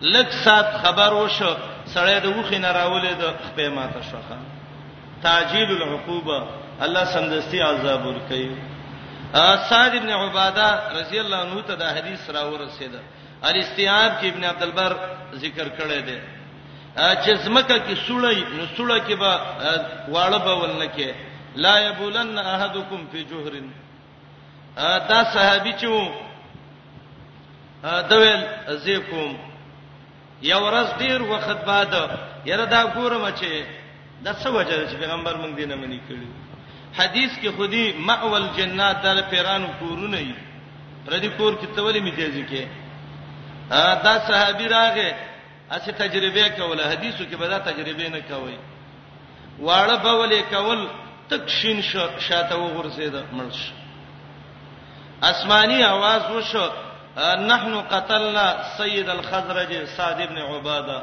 لک سات خبر وشو سړی د وخی نه راولې د خپې ماته شوخه تعجیل العقوبه الله سمدستي عذاب ور کوي سعد ابن عباده رضی الله عنه ته دا حدیث راورسېده الاستيعاب کې ابن عبد البر ذکر کړی دی چې زمکه کې سړی نو سړی کې به واړه به ولنکه لا يبولن احدكم في جهر دا صحابي چې وو دا ویل زیکوم یو ورځ ډیر وخت بعد یره دا ګورم چې دا څه وجه ده چې پیغمبر مونږ دینه منی کړی حدیث کې خودي مأول جنات در پیرانو کورونه یې پر دې کور کې تولې میتیږي کې دا صحابي راغې اسی تجربه کوله حدیثو کې به دا تجربه نه کوي واړه به ولې کول تک شین شاته وغورځید مړش اسماني आवाज وشو نحنو قتلنا سید الخزرج سعد ابن عباده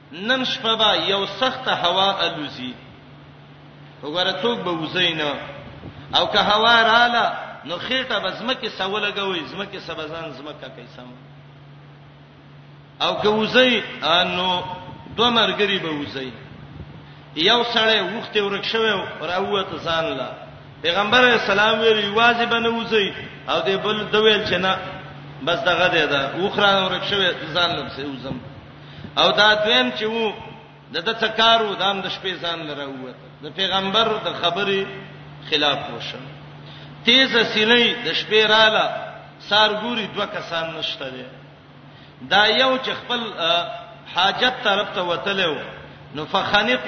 نن شپه به یو سخته هوا الوزي وګوره څوک به وځي نه او که هوا رااله نو خېټه به زمکه سولګوي زمکه سبزان زمکه کوي سم او که وځي نو دوه مرګري به وځي یو سړی وخت ورک شوی راووت ځان لا پیغمبر اسلام ویلی واځي به نه وځي او دې بل دویل چې نه بس دغه دی دا وخران ورک شوی ځان لپسې وزم او دا دویم چې وو د د څکارو د هم د شپې ځان لره ووت د پیغمبر د خبرې خلاف وشه تیز سینې د شپې رااله سارګوري دوه کسان نشته دي دا یو چې خپل حاجت طرف ته وتلو نو فخنق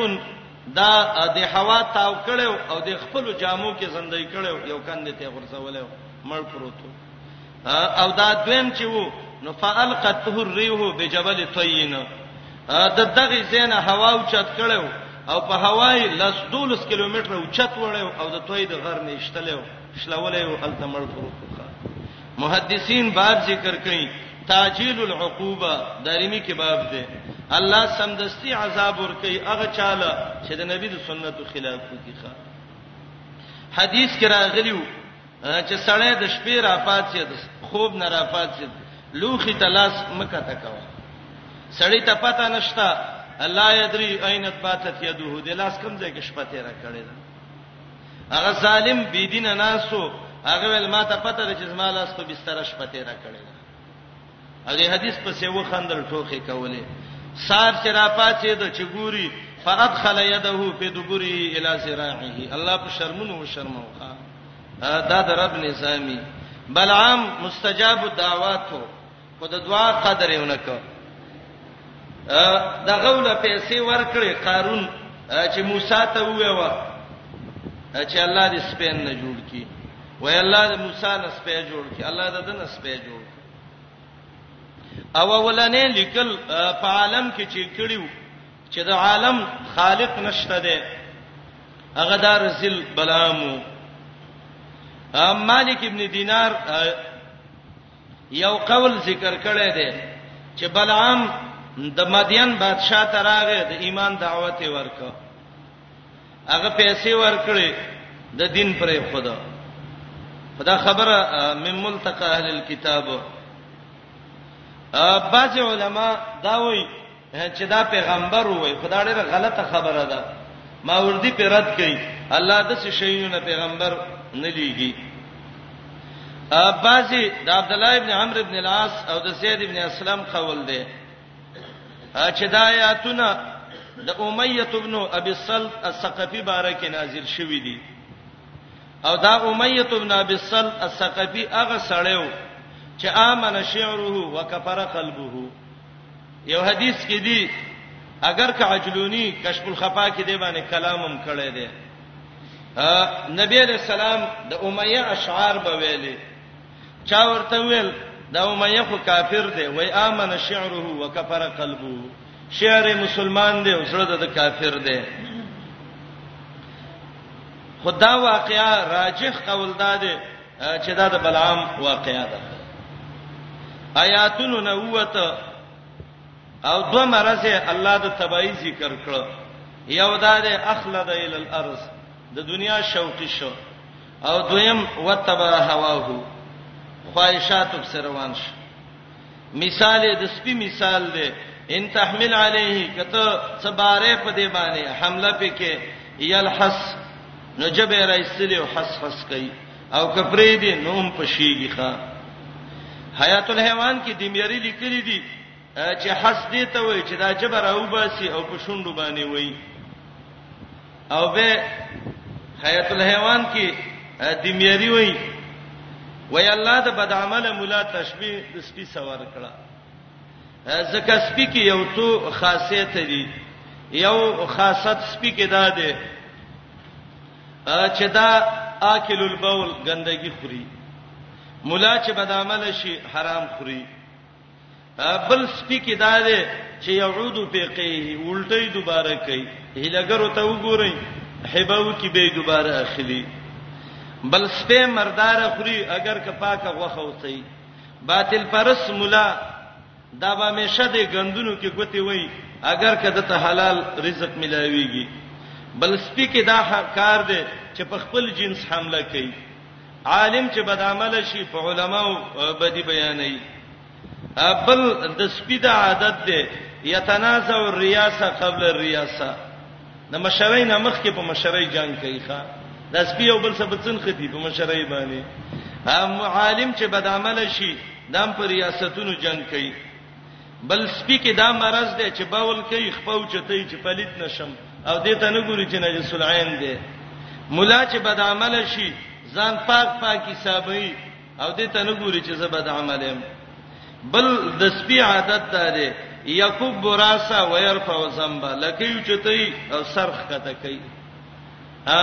دا د هوا تاو کړو او د خپل جامو کې زندۍ کړو یو کاندې ته غرزولو مړ پروتو او دا دویم چې وو نو فالقته الريح بجبل طين د دغه زینه هوا او چت کړو او په هوای لس دولس کیلومتر او چت وړو او د توید غر نشتلو شلولې او التمل فروخه محدثین باب ذکر کړي تعجیل العقوبه دریمی کې باب دی الله سمدستی عذاب ور کوي هغه چاله چې د نبی د سنتو خلاف کوي ښه حدیث کې راغلیو چې سړی د شپې را پاتې د خوب نه را پاتې لوخي تلاس مکه تکوا سړی ته پتا نشتا الله یدری عینت باتت یده د لاس کم ځای کې شپه تیر کړی دا هغه ظالم بی دین ناسو هغه ول ما ته پته ده چې زما لاس په بستر شپه تیر کړی هغه حدیث په سیو خندل ټوخه کولې سار چې را پاتې د چګوري فادخل يده في دبره الى ذراعه الله په شرمونو وشرموخه دا د رب نظامی بلعام مستجاب دعواتو خو د دعا قدر یې ونکړ دا غوله پیسې ورکړې قارون چې موسی ته ویوا چې الله دې سپین نه جوړ کی وای الله دې موسی نه سپین جوړ کی الله دې نه سپین جوړ او ولنې لیکل په عالم کې چې کړیو چې د عالم خالق نشته دی هغه دار ذل بلامو مالک ابن دینار یو قول ذکر کړی دی چې بلعام د مدین بادشاہ تراغه د ایمان دعوت ورکړ هغه پیسې ورکړي د دین پرې خدا خدا خبره مم ملتقى اهل الكتاب بعض علما دا وایي چې دا پیغمبر وای خدا ډېر غلطه خبره ده ما وردی په رد کړي الله د څه شیونه پیغمبر نه لیږي بعضی د عبد الله ابن عمرو ابن العاص او د زید ابن اسلم قول ده چې دا آیاتونه د امیه ابن ابي الصلت الثقفي بارکه نازل شوې دي او دا امیه ابن ابي الصلت الثقفي هغه سړیو چې امن شعره وکفر قلبه یو حدیث کې دی اگر که عجلونی کشف الخفا کې دی باندې کلام هم کړی دی نبی علیہ السلام د امیه اشعار به ویلي چا ورته ویل دا امیه خو کافر دی وای امن شعره وکفر قلبه شعر مسلمان دی او زړه د کافر دی خدا واقعا راجح قول دا دی چې دا د بلعام واقعا ده آیاتونو نووت او دو مرزه الله د تبعی ذکر کړ یو دا د اخلد ال الارض د دنیا شوقی شو او دویم وتبع هواه خواهشاتو په سر روان شو مثال د سپی مثال دی ان تحمل علیه کته صباره په دی باندې حمله پکې یلحس نو جبه رایسلی او حس حس کوي او کپری دی نوم پشیږي ښا حیات الحیوان کې دیمیری لیکلي دي چې حس دې ته وای چې دا جبر او باسي او په شونډو باندې وای او به حیات الحیوان کې د میری وای وای الله د بد عمل مولا تشبیه د سپي سوار کړه زکه سپي کې یو څو خاصیت دي یو خاصت سپي کې دا ده چې دا اکل البول ګندګي خوري مولا چې بد عمل شي حرام خوري بل سپی کې دا دی چې يعود په قيه الټي دوباره کوي هلګرو ته وګورئ حباو کې به دوباره اخلي بل سپه مردار خوري اگر که پاکه غوخه وسی باطل پرس مولا دا به مشه د غندونو کې ګوتی وای اگر که د حلال رزق ملاويږي بل سپی کې دا کار دی چې په خپل جنس حمله کوي عالم چې بد عمل شي په علماو بدی بیانوي بل د سپید عادت دی یتنازع الریاسه قبل الریاسه د مشرۍ نه مخکې په مشرۍ جنگ کوي ښا د سپی او بل څه بچن ختی په مشرۍ باندې هم عالم چې بد عمل شي دام پر ریاستونو جنگ کوي بل سپی کې دا مرز دی چې باول کوي خپو چتای چې پلیت نشم او دې ته نه ګوري چې نجس العين دی مولا چې بد عمل شي ځان پاک پاک حسابي او دې ته نه ګوري چې زه بد عمل يم بل د سپی عادت ده یکوب براسا ويرفع ذنب لکه یو چتای او سرخ کته کوي ا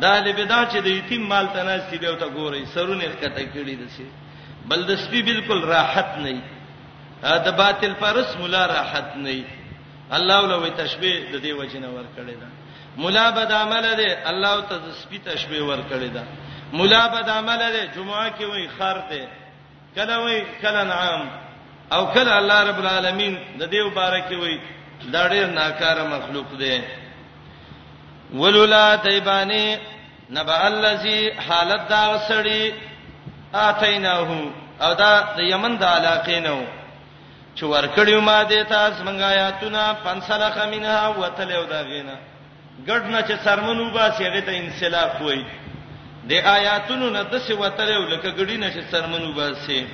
داله بدا چې د یتیم مال تناستی به وته ګوري سرونه ښکته کړي دسي بل د سپي بالکل راحت نه ا د باطل پرس مولا راحت نه الله ولوي تشبيه د دې وجنه ور کړی دا مولا بد عمل دی الله ته د سپي تشبيه ور کړی دا مولا بد عمل دی جمعه کې وای خر دی کله وای کله نعام او کله الله رب العالمین د دې مبارک وای دا ډېر ناکاره مخلوق دی ولولا تیبانی نبا الذی حالت دا سړی اتیناه او دا د یمن د علاقې نو چې ورکړیو ما دې تاسو منګا یاتونه فنسلخ منها وتلو دا غینه ګډ نه چې څرمن وباسي هغه ته انسلاخ وایي د آیاتونو نه دسه وتلو لکه ګډی نه چې څرمن وباسي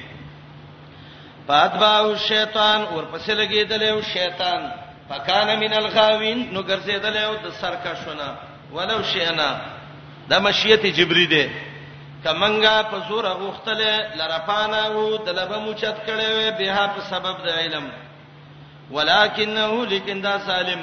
پاتباو شیطان اور پسې لګیدل او شیطان فکان من الغاوین نو ګرځیدل او د سرکښونه ولو شینا د مشیت جبری دی کمنګا په زور غختله لرفانا وو د لبه موچت کړي وي به په سبب د علم ولکنه لیکن دا سالم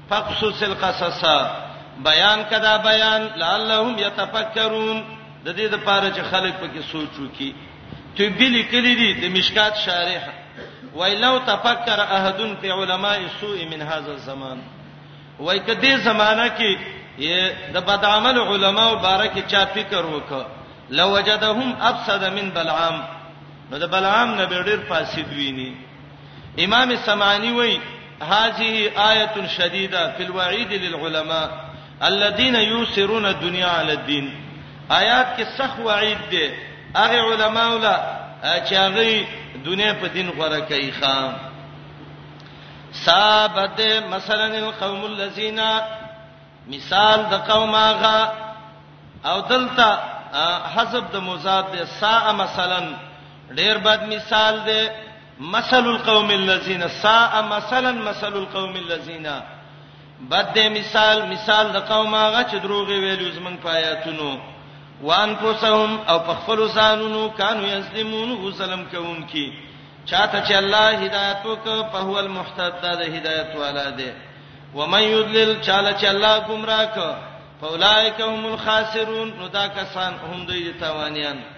فقصص القصص بیان کدا بیان لعلهم یتفکرون د دې د پاره چې خلک پکې سوچ وکړي ته به لیکلې دي د مشکات شارح ویلو تفکر احدن فی علماء السوء من هذا الزمان وای کدی زمانہ کې د بد عمل علما او بارک چا فکر وکړه لوجدهم افسد من بلعام نو د بلعام نه ډیر فاسد ویني امام سمعانی وای هذه آیه شدیده فی الوعید للعلماء الذين یوسرون الدنيا علی الدین آیات کې سخت وعید دی هغه علما ولا چې هغه دنیا په دین غوړه کوي خام ثابت مثلا القوم الذين مثال د قوم هغه او دلته حذف د مضاد سا مثلا ډیر بد مثال دی مثل القوم الذين ساء مثلا مثل القوم الذين بد مثال مثال د قوم هغه چې دروغ ویلو زمنګ پایاتونو وان پوسهم او پخفل ځانونو کانو یسلمون و ظلم کوونکی چاته چې الله هدایت وک په هو المحتد د هدایت والا دی و من یضلل چاله چې الله گمراه ک فاولائک هم الخاسرون نو دا کسان هم دوی تاوانیان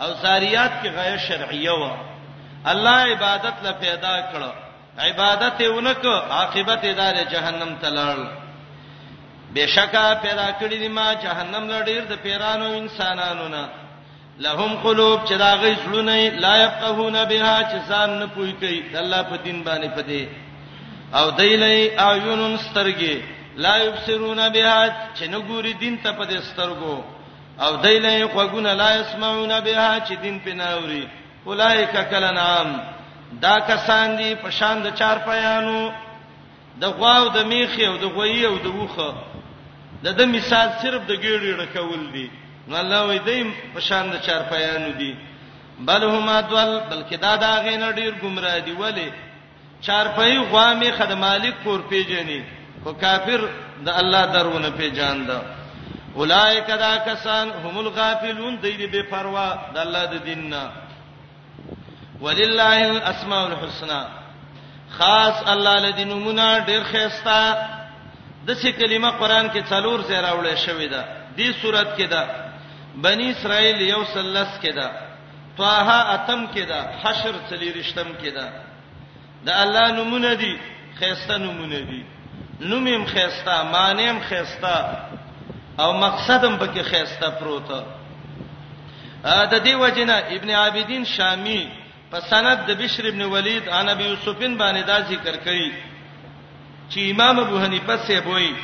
او زاریات کې غایه شرعیه و الله عبادت لا پیدا کړ عبادت یې ونکو عاقبت یې دار جهنم ته لاړ بشکا پیدا کړی دی ما جهنم لړیر د پیرانو انسانانو نه لهم قلوب چې دا غي زړونه لا يفقهون بها چې ځان نه پوي کوي د الله په دین باندې پدې او دیلې اعینن سترګې لا يبصرون بها چې نه ګوري دین ته پدې سترګو او دای له خوګونه لا اسمعون بها چې دین په ناوري اولایک کلن عام دا کسان دي په شان د چار پیانو د غواو د میخي او د غوي او د وخه د د مثال صرف د ګیړې رکول دي نو الله وې دیم په شان د چار پیانو دي بل هما دول بلکې دا دا غین ډیر گمراه دي ولی چارپای غوا میخه د مالک کور پیژني خو کافر د الله درونه پیژاند اولایک دا کسان هم الغافلون دی دی بے پروا د الله د دین نه ولله الاسماء الحسنا خاص الله لدی نمونه ډیر خيستا د څه کلمه قران کې څلور ځای راوړې شوې ده دې صورت کې ده بنی اسرائیل یو سلس کې ده طه اتم کې ده حشر څلیرشتم کې ده د الله نمونه دي خيسته نمونه دي نومیم خيسته مانیم خيسته او مقصدم پکې خيسته پروت د دې وجنه ابن عابدین شامی په سند د بشر ابن ولید عن ابي یوسفین باندې دا ذکر کړي چې امام ابو حنیفه سه بوي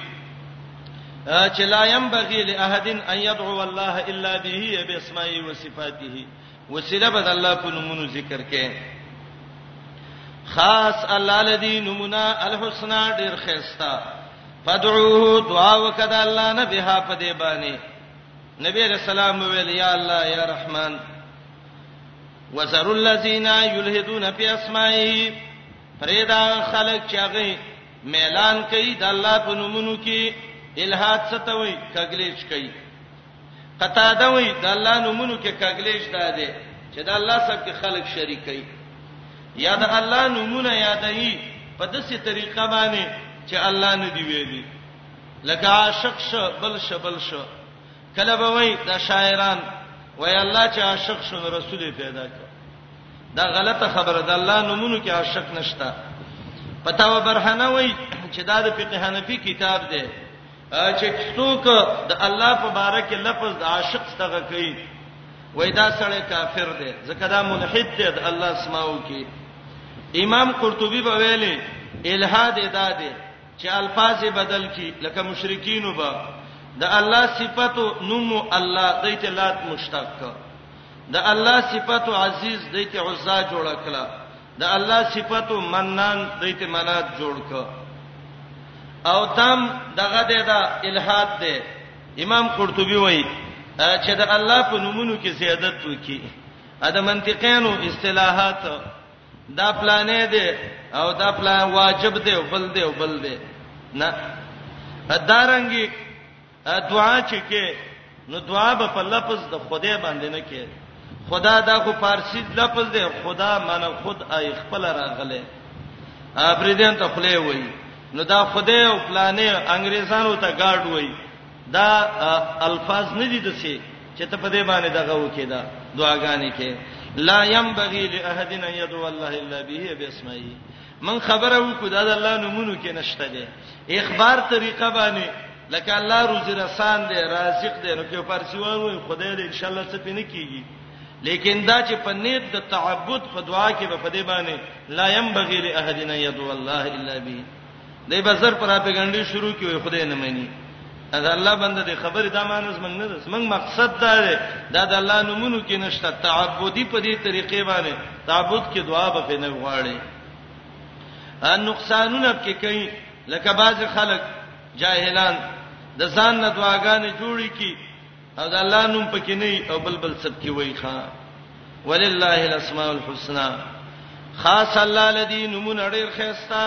چې لا ينبغي لاحد ان يدعو الله الا به باسماء وصفاته وسیله بد الله په نومونو ذکر کې خاص الله الذي نمنا الحسنا ډیر خيستا فدعوه دعا وکړه الله نه بها په دې باندې نبی رسول الله ویل یا الله یا رحمان وزر الذين يلحدون في اسمائه پرېدا خلک چې هغه ميلان کوي د الله په نومونو کې الہات ستوي کګلیچ کوي قطاده وي د الله نومونو کې کګلیچ ده ده چې د الله سره کې خلک شریک کوي یا د الله نومونه یادایي په دسي طریقه باندې چې الله نه دی ویلي لکه عاشق ش بل ش بل ش کله به وای د شاعران وای الله چې عاشق شون رسول پیدا کړ دا غلطه خبره ده الله نمونه کې عاشق نشتا پتا و برهنه وای چې دا د فقه حنفي کتاب دی چې څوک د الله په باره کې لفظ د عاشق څخه کوي وای دا سړی کافر دی ځکه دا ملحد دی د الله اسماو کې امام قرطبي په ویلي الہاد ادا دی چې الفاظ بدل کی لکه مشرکین وبا د الله صفاتو نوم الله دیت لات مشتق د الله صفت عزیز دی ته عزا جوړ کړه د الله صفت منان دی ته منات جوړ ک او دم دغه د الہات دی امام قرطبي وایي چې د الله په نومونو کې زیادت وکي ا د منطقینو اصطلاحات دا پلانې دی او دا پلان واجب دی او بل دی او بل دی نه دارنګي دعا چې کې نو دعا به په لفظ د خدای باندې نه کې خدا دا خو فارسی لفظ دی خدا معنی خود ای خپل راغله ابریدان ته خله وای نو دا خدای او پلانې انګريزانو ته گارد وای دا الفاظ نه دي دسي چې ته په دې باندې دغه وکې دا دعاګانې کې لا ينبغي لاحد ان يدعو الله الا به باسمه من خبره وکړه دا د الله نومونو کې نشته دی اخبار طریقه باندې لکه الله روزي رسان دی رازق دی نو کې فارسیوان وي خدای دې ان شاء الله څه پینې کیږي لیکن دا چې په نیت د تعبد په دعا کې په دې باندې لا ينبغي لاحدنا يدعو الله الا به دې بازار پر اپګنډي شروع کیوي خدای نه مانی دا الله بنده دې خبره دا مانوس موږ نه داس موږ مقصد دا دی دا د الله نمونه کې نشته تعبدي په دې طریقې باندې تعبد کې دعا به نه غواړي ان نقصانونه کې کوي لکه باز خلک جاهلان د ځان نه دعاګانې جوړي کی او د الله نوم پکې نه او بل بل سب کې وای ښا ولله الاسماء الحسنا خاص الله الذي نمون ډیر خيستا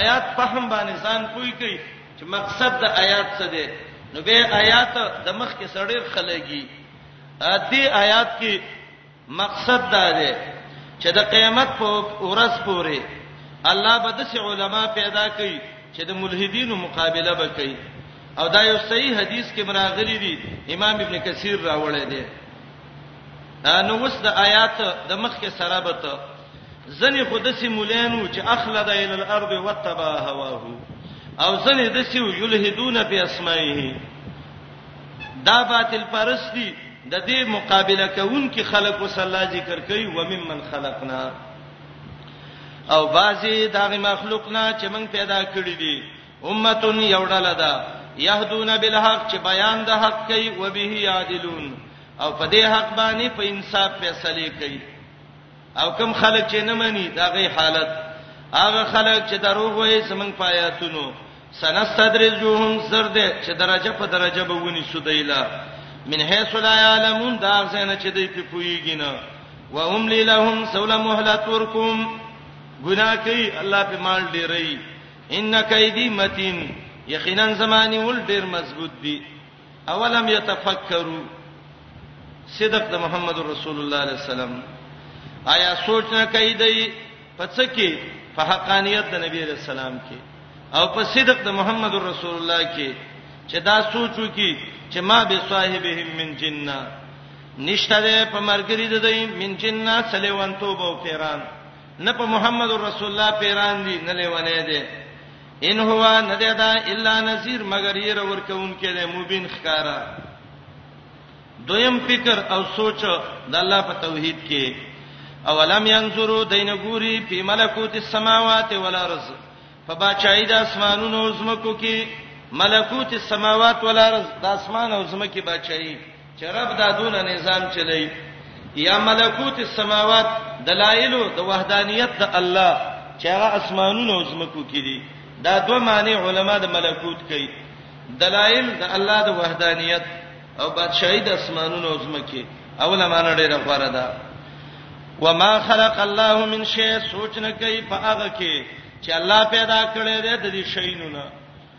ایات فهم باندې ځان پوي کوي چې مقصد د آیات څه دی نو به آیات د مخ کې سړیر خلګي ا دې آیات کې مقصد دا دی چې د قیامت په ورځ پورې الله به د علماء پیدا کوي چې د ملحدینو مقابله وکړي او دا یو صحیح حدیث کې مراغلی دی امام ابن کثیر راوړی دی نو وس د آیات د مخ کې سره به ته ځنې خو داسې مولان وو چې اخلد الى الارض وتبع هواه او ځنې داسې یلهدون فی اسمائه دا باطل پرستی د دې مقابله کوونکې خلق وسلا ذکر کوي و ممن خلقنا او بعضی دغه مخلوق نه چې موږ پیدا کړی دي امتون یوډاله ده یهدون بالحق چې بیان د حق کوي و به یادلون او په دې حق باندې په انصاف فیصله کوي او کوم خلک چې نه مني دا غي حالت هغه خلک چې دروغ وایي زمنګ پایاتونو سنستدرجهم زرد چې درجه په درجه به ونی سودایلا من حيث لا يعلمون دا څنګه چې دوی په پویږي نه وهم لهم سول مهلت ورکم ګناه کوي الله په مال ډیری ان کیدی متین یقینا زمانی ول ډیر مضبوط دی اولم یتفکروا صدق د محمد رسول الله علیه السلام آیا سوچ نه کوي دی پڅکی په حقانیت د نبی علیہ السلام کې او په صدق د محمد رسول الله کې چې دا سوچو کې چې ما به صاحبهم من جننه نشته ده په مرګري ده دی من جننه سلیوان توبه او پیران نه په محمد رسول الله پیران دي نه لیوانه دي ان هو ندیدا الا نذیر مگر یې رور کوونکې ده مبین ښکارا دویم فکر او سوچ د الله په توحید کې اولم ينظروا دین ګوري په ملکوت السماوات والارض فباچای د اسمانونو زمکو کې ملکوت السماوات والارض د اسمان او زمکه بچای چې رب دا دونه نظام چلی یا ملکوت السماوات دلایل د وحدانیت د الله چې هغه اسمانونو او زمکو کې دي دا دوه معنی علما د ملکوت کوي دلایل د الله د وحدانیت او بادشاہي د اسمانونو او زمکه اوله معنی ډیره غوړه ده وما خلق الله من شيء سوچ نه کوي په هغه کې چې الله پیدا کړی دی د دې شینونه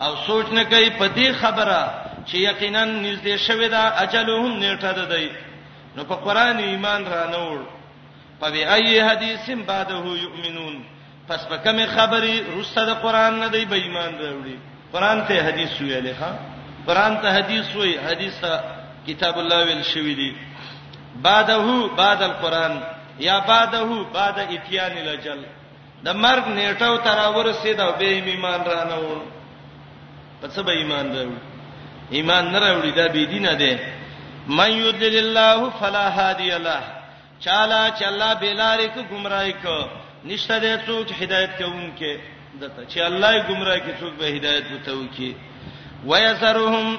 او سوچ نه کوي په دې خبره چې یقینا نږدې شوی دا اجلهم نیټه ده دی نو په قران ایمان را نوړ په وی ای حدیث بعده یؤمنون پس په کومه خبري رسته د قران نه دی به ایمان راوړي قران ته حدیث ویلې ښا قران ته حدیث وی حدیث ته کتاب الله ویل شوی دی بعده بعد القران یا بعده بعد اتیان الاجل د مرګ نیټه او تر ورسید او به ایمان رانه و په څه به ایمان راوړي ایمان نه راوړي دا به دینه ده من یذل الله فلا هادی له چاله چې الله بلاره کو گمراهی کو نشته ده څوک هدایت کوونکې دته چې الله یې گمراه کې څوک به هدایت وته وکي ويسرهم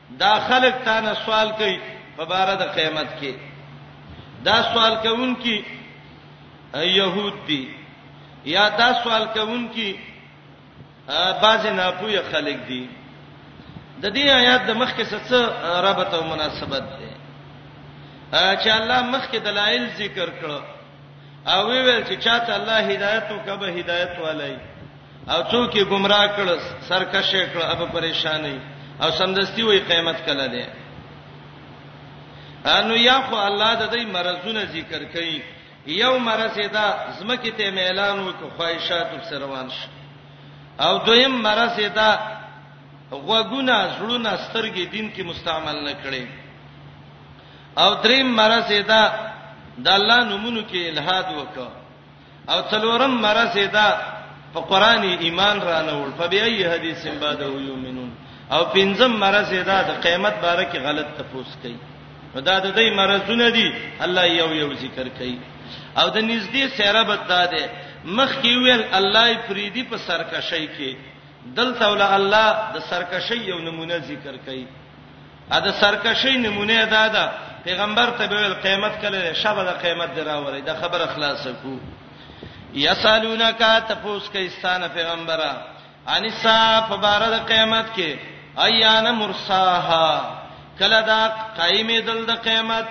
دا خلک تا نه سوال کوي په باره د قیامت کې دا سوال کوونکي يهود دي یا دا سوال کوونکي بعض نه پوهه خلک دي د دې آیات د مخکې څه رابطه او مناسبت ده چې الله مخکې دلایل ذکر کړو او ویل چې چاته الله هدایت او کبه هدایت والای او څوک یې گمراه کړ سرکش یې کړ اب پریشانی او سمدستی وای قیامت کله ده انو یا خو الله د دې مرزونه ذکر کوي یو مرز دا زمکه ته اعلان وکړ خواهشات سره روان شي او دویم مرز دا غوګونه زړونه سترګې دین کې مستعمل نه کړي او دریم مرز دا د الله نومونو کې الہاد وکړ او څلورم مرز دا په قران ایمان را نه وړ په بیاي حدیث بعد یومنون او پنځم مرز دا د قیامت باره کې غلط تفوس کوي دا د دې مرزونه دي الله یو یو ذکر کوي او د نږدې سره بد ده مخ کې ویل الله فریدی په سرکشی کې دلته ول الله د سرکشی یو نمونه ذکر کوي ا د سرکشي نمونه دا ده پیغمبر ته ویل قیامت کله شبه د قیامت دراوري د خبره خلاص کو یسالونک تفوس کې استانه پیغمبره ان سا په بار د قیامت کې ایان مرساها کله دا قائمې دل د قیامت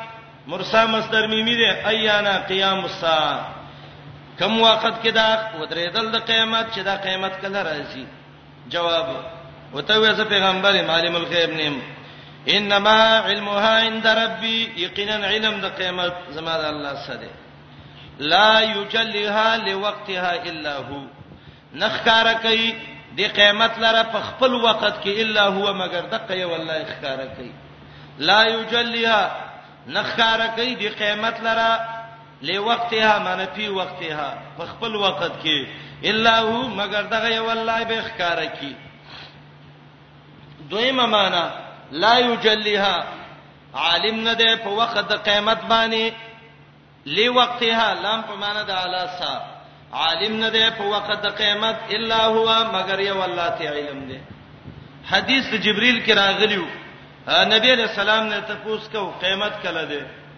مرسا مصدر میمی دی ایان قیام الساعه کم وخت کې دا ودرېدل د قیامت چې دا قیامت کله راځي جواب، وته وې زه پیغمبر یم عالم الغیب نیم انما علمها عند ربي یقینا علم د قیامت زما د الله سره دی لا یجلها لوقتها الا هو نخکار کوي د قیامت لره په خپل وخت کې الا هو مگر دقه یو الله اخکار کوي لا یجلها نخکار کوي د قیامت لره لوقتها من فی وقتها په خپل وخت کې الا هو مگر دغه یو الله به ښکار کی دویمه معنا لا یجلیها عالم نه ده په وخت د قیامت باندې لوقتها لام په معنا د اعلی سا عالم نه ده په وخت د قیامت الا هو مگر یو الله ته علم ده حدیث جبرئیل کې راغلیو نبی علیہ السلام نه تاسو کو قیامت کله ده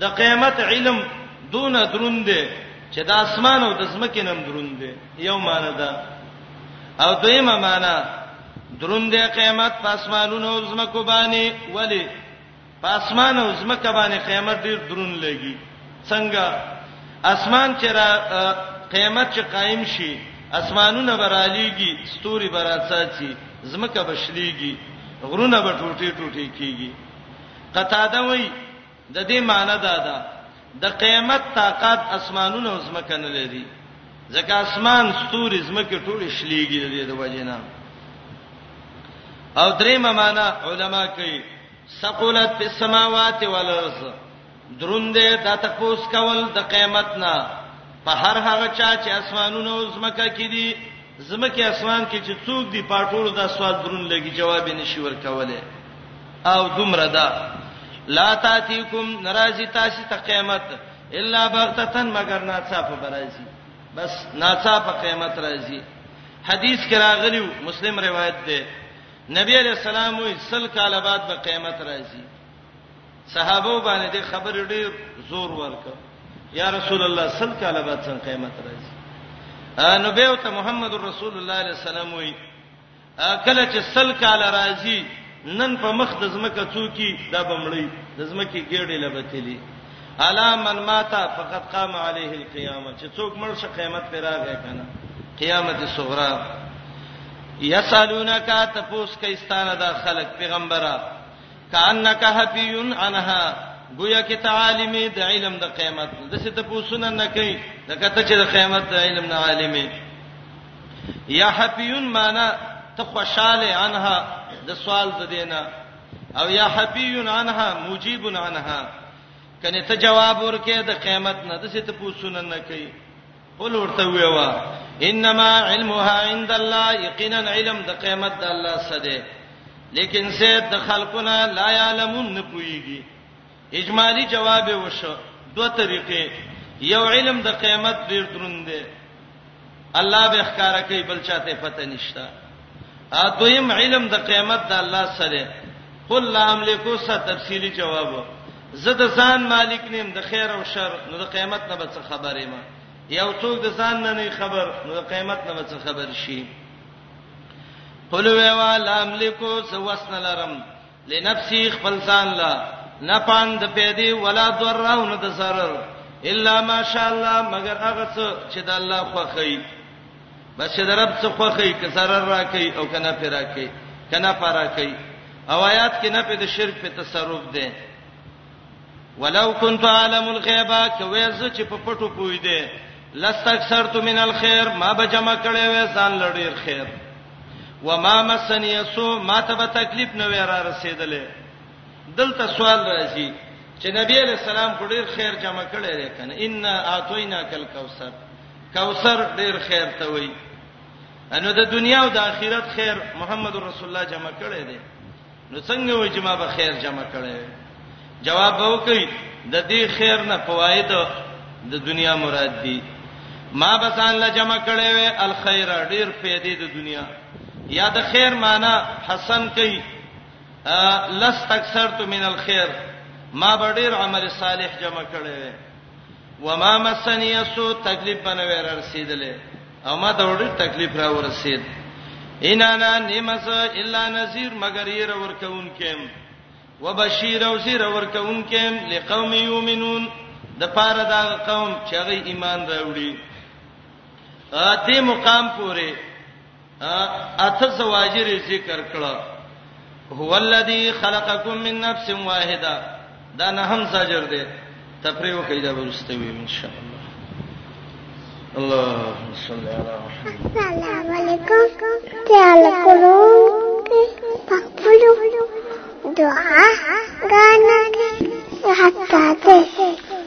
د قیامت علم دون دروند دی چې د اسمان او د زمکه نم دروند دی یو معنی ده او دویمه معنی دروند دی قیامت په اسمانونو او زمکو باندې ولی په اسمان او زمکه باندې قیامت ډیر دروند لګي څنګه اسمان چې را قیامت چې قائم شي اسمانونه برالیږي ستوري براتساتي زمکه بشلیږي غرونه به ټوټي ټوټي کیږي قتاده وایي، د دې معنی دا ده، د قیامت طاقت اسمانونه او ځمکه نه لري، ځکه اسمان، ستوري، ځمکه ټولې شلېږي د دې د وجې نه. او درېیمه معنی علما کوي، ثقلت فی السماوات والارض. دروند دا تپوس کول د قیامت نه په هر هغه چا چې اسمانونه او زمکه کې دي زمکه اسمان کې چې څوک دی پټول دا سوال درون لګي جواب یې نشي ورکوله او دومره دا لا تاتیکم ناراضی تاسو ته قیامت الا بغتتن مگر ناڅاپه برازي بس ناڅاپه قیامت راځي حدیث کې راغلی مسلم روایت ده نبی علیہ السلام وی سل کاله بعد به قیامت راځي صحابو باندې د خبر ډیر زور ورک یا رسول الله صلی الله علیه وسلم څنګه قیامت راځي نو به ته محمد رسول الله علیه السلام وی کله چې سل کال راځي نن په مخ د زمکه څوکي دا بمړی د زمکه ګېړې لبتلی الا من مات فقد قام عليه القيامه چې څوک مړ شي قیامت پر راغی کنه قیامت صغرا یسالونک تپوس کیستانه د خلق پیغمبره کانک حفیون عنها گویا کې تعالیم د علم د قیامت د څه ته پوسونه نه کوي د کته چې د قیامت د علم نه عالمه یا حفیون معنا ته خوشاله عنها د سوال د دینه او یا حفیون عنها مجیب عنها کنه ته جواب ورکې د قیامت نه د څه ته پوسونه نه کوي قل ورته ویوا انما علمها عند الله یقینا علم د قیامت د الله سره لیکن سید د خلقنا لا یعلمون نه پویږي اجمالی جواب وشو دوه طریقې یو علم د قیامت ډیر دروند دی الله به ښکارا کوي بل چاته پته نشته دویم علم د قیامت د الله سره قل لا املکو سره تفصیلی جواب زه د ځان مالک نیم د خیر او شر نو د قیامت نه به څه خبرې ما یو څوک د ځان نه نه خبر نو د قیامت نه به څه خبر شي قل ویوا لا املکو سره وسن لرم لنفسي خپل ځان لا نه پان د پیدي ولا ضررون د zarar الا ماشاء الله مگر هغه څه چې د الله خوخی بس چې د رب څخه خوخی که zarar راکې او کنه پر راکې کنه پر راکې او آیات کې نه په د شرک په تصرف ده ولو كنت عالم الغیبا کوي زه چې په پټو پوي دي لستکثرت من الخير ما به جمع کړي وې ځان لړیر خیر وما مسني سو ما ته به تکلیف نه وې را رسیدلې دلته سوال راځي چې نبی علیہ السلام خو ډیر خیر جمع کړي لري کنه ان اعطینا کل کوثر کوثر ډیر خیر ته وای انو د دنیا او د آخرت خیر محمد رسول الله جمع کړي دي نو څنګه وای چې ما به خیر جمع کړي جواب به وکي د دې خیر نه فواید د دنیا مراد دي ما به ځان لا جمع کړي وي الخير ډیر فائدې د دنیا یا د خیر معنی حسن کوي لست اکثرت من الخير ما به ډیر عمل صالح جمع کړي وي وما مسنی سو تکلیف باندې ور رسیدلې او ما ته ډېر تکلیف را ورسید ان انا نمس الا نذیر مگر یې را ورکون کېم وبشیر او زیر ورکون کېم لقوم یؤمنون د پاره دا قوم چې هغه ایمان راوړي ا دې مقام پورې اته زواجر ذکر کړه هو الذی خلقکم من نفس واحده دا نه هم زاجر دی تفریح کوي دا ورسته وي ان شاء الله الله صلی الله علیه السلام علیکم تعال کولو پخپلو دعا غانا حتا ته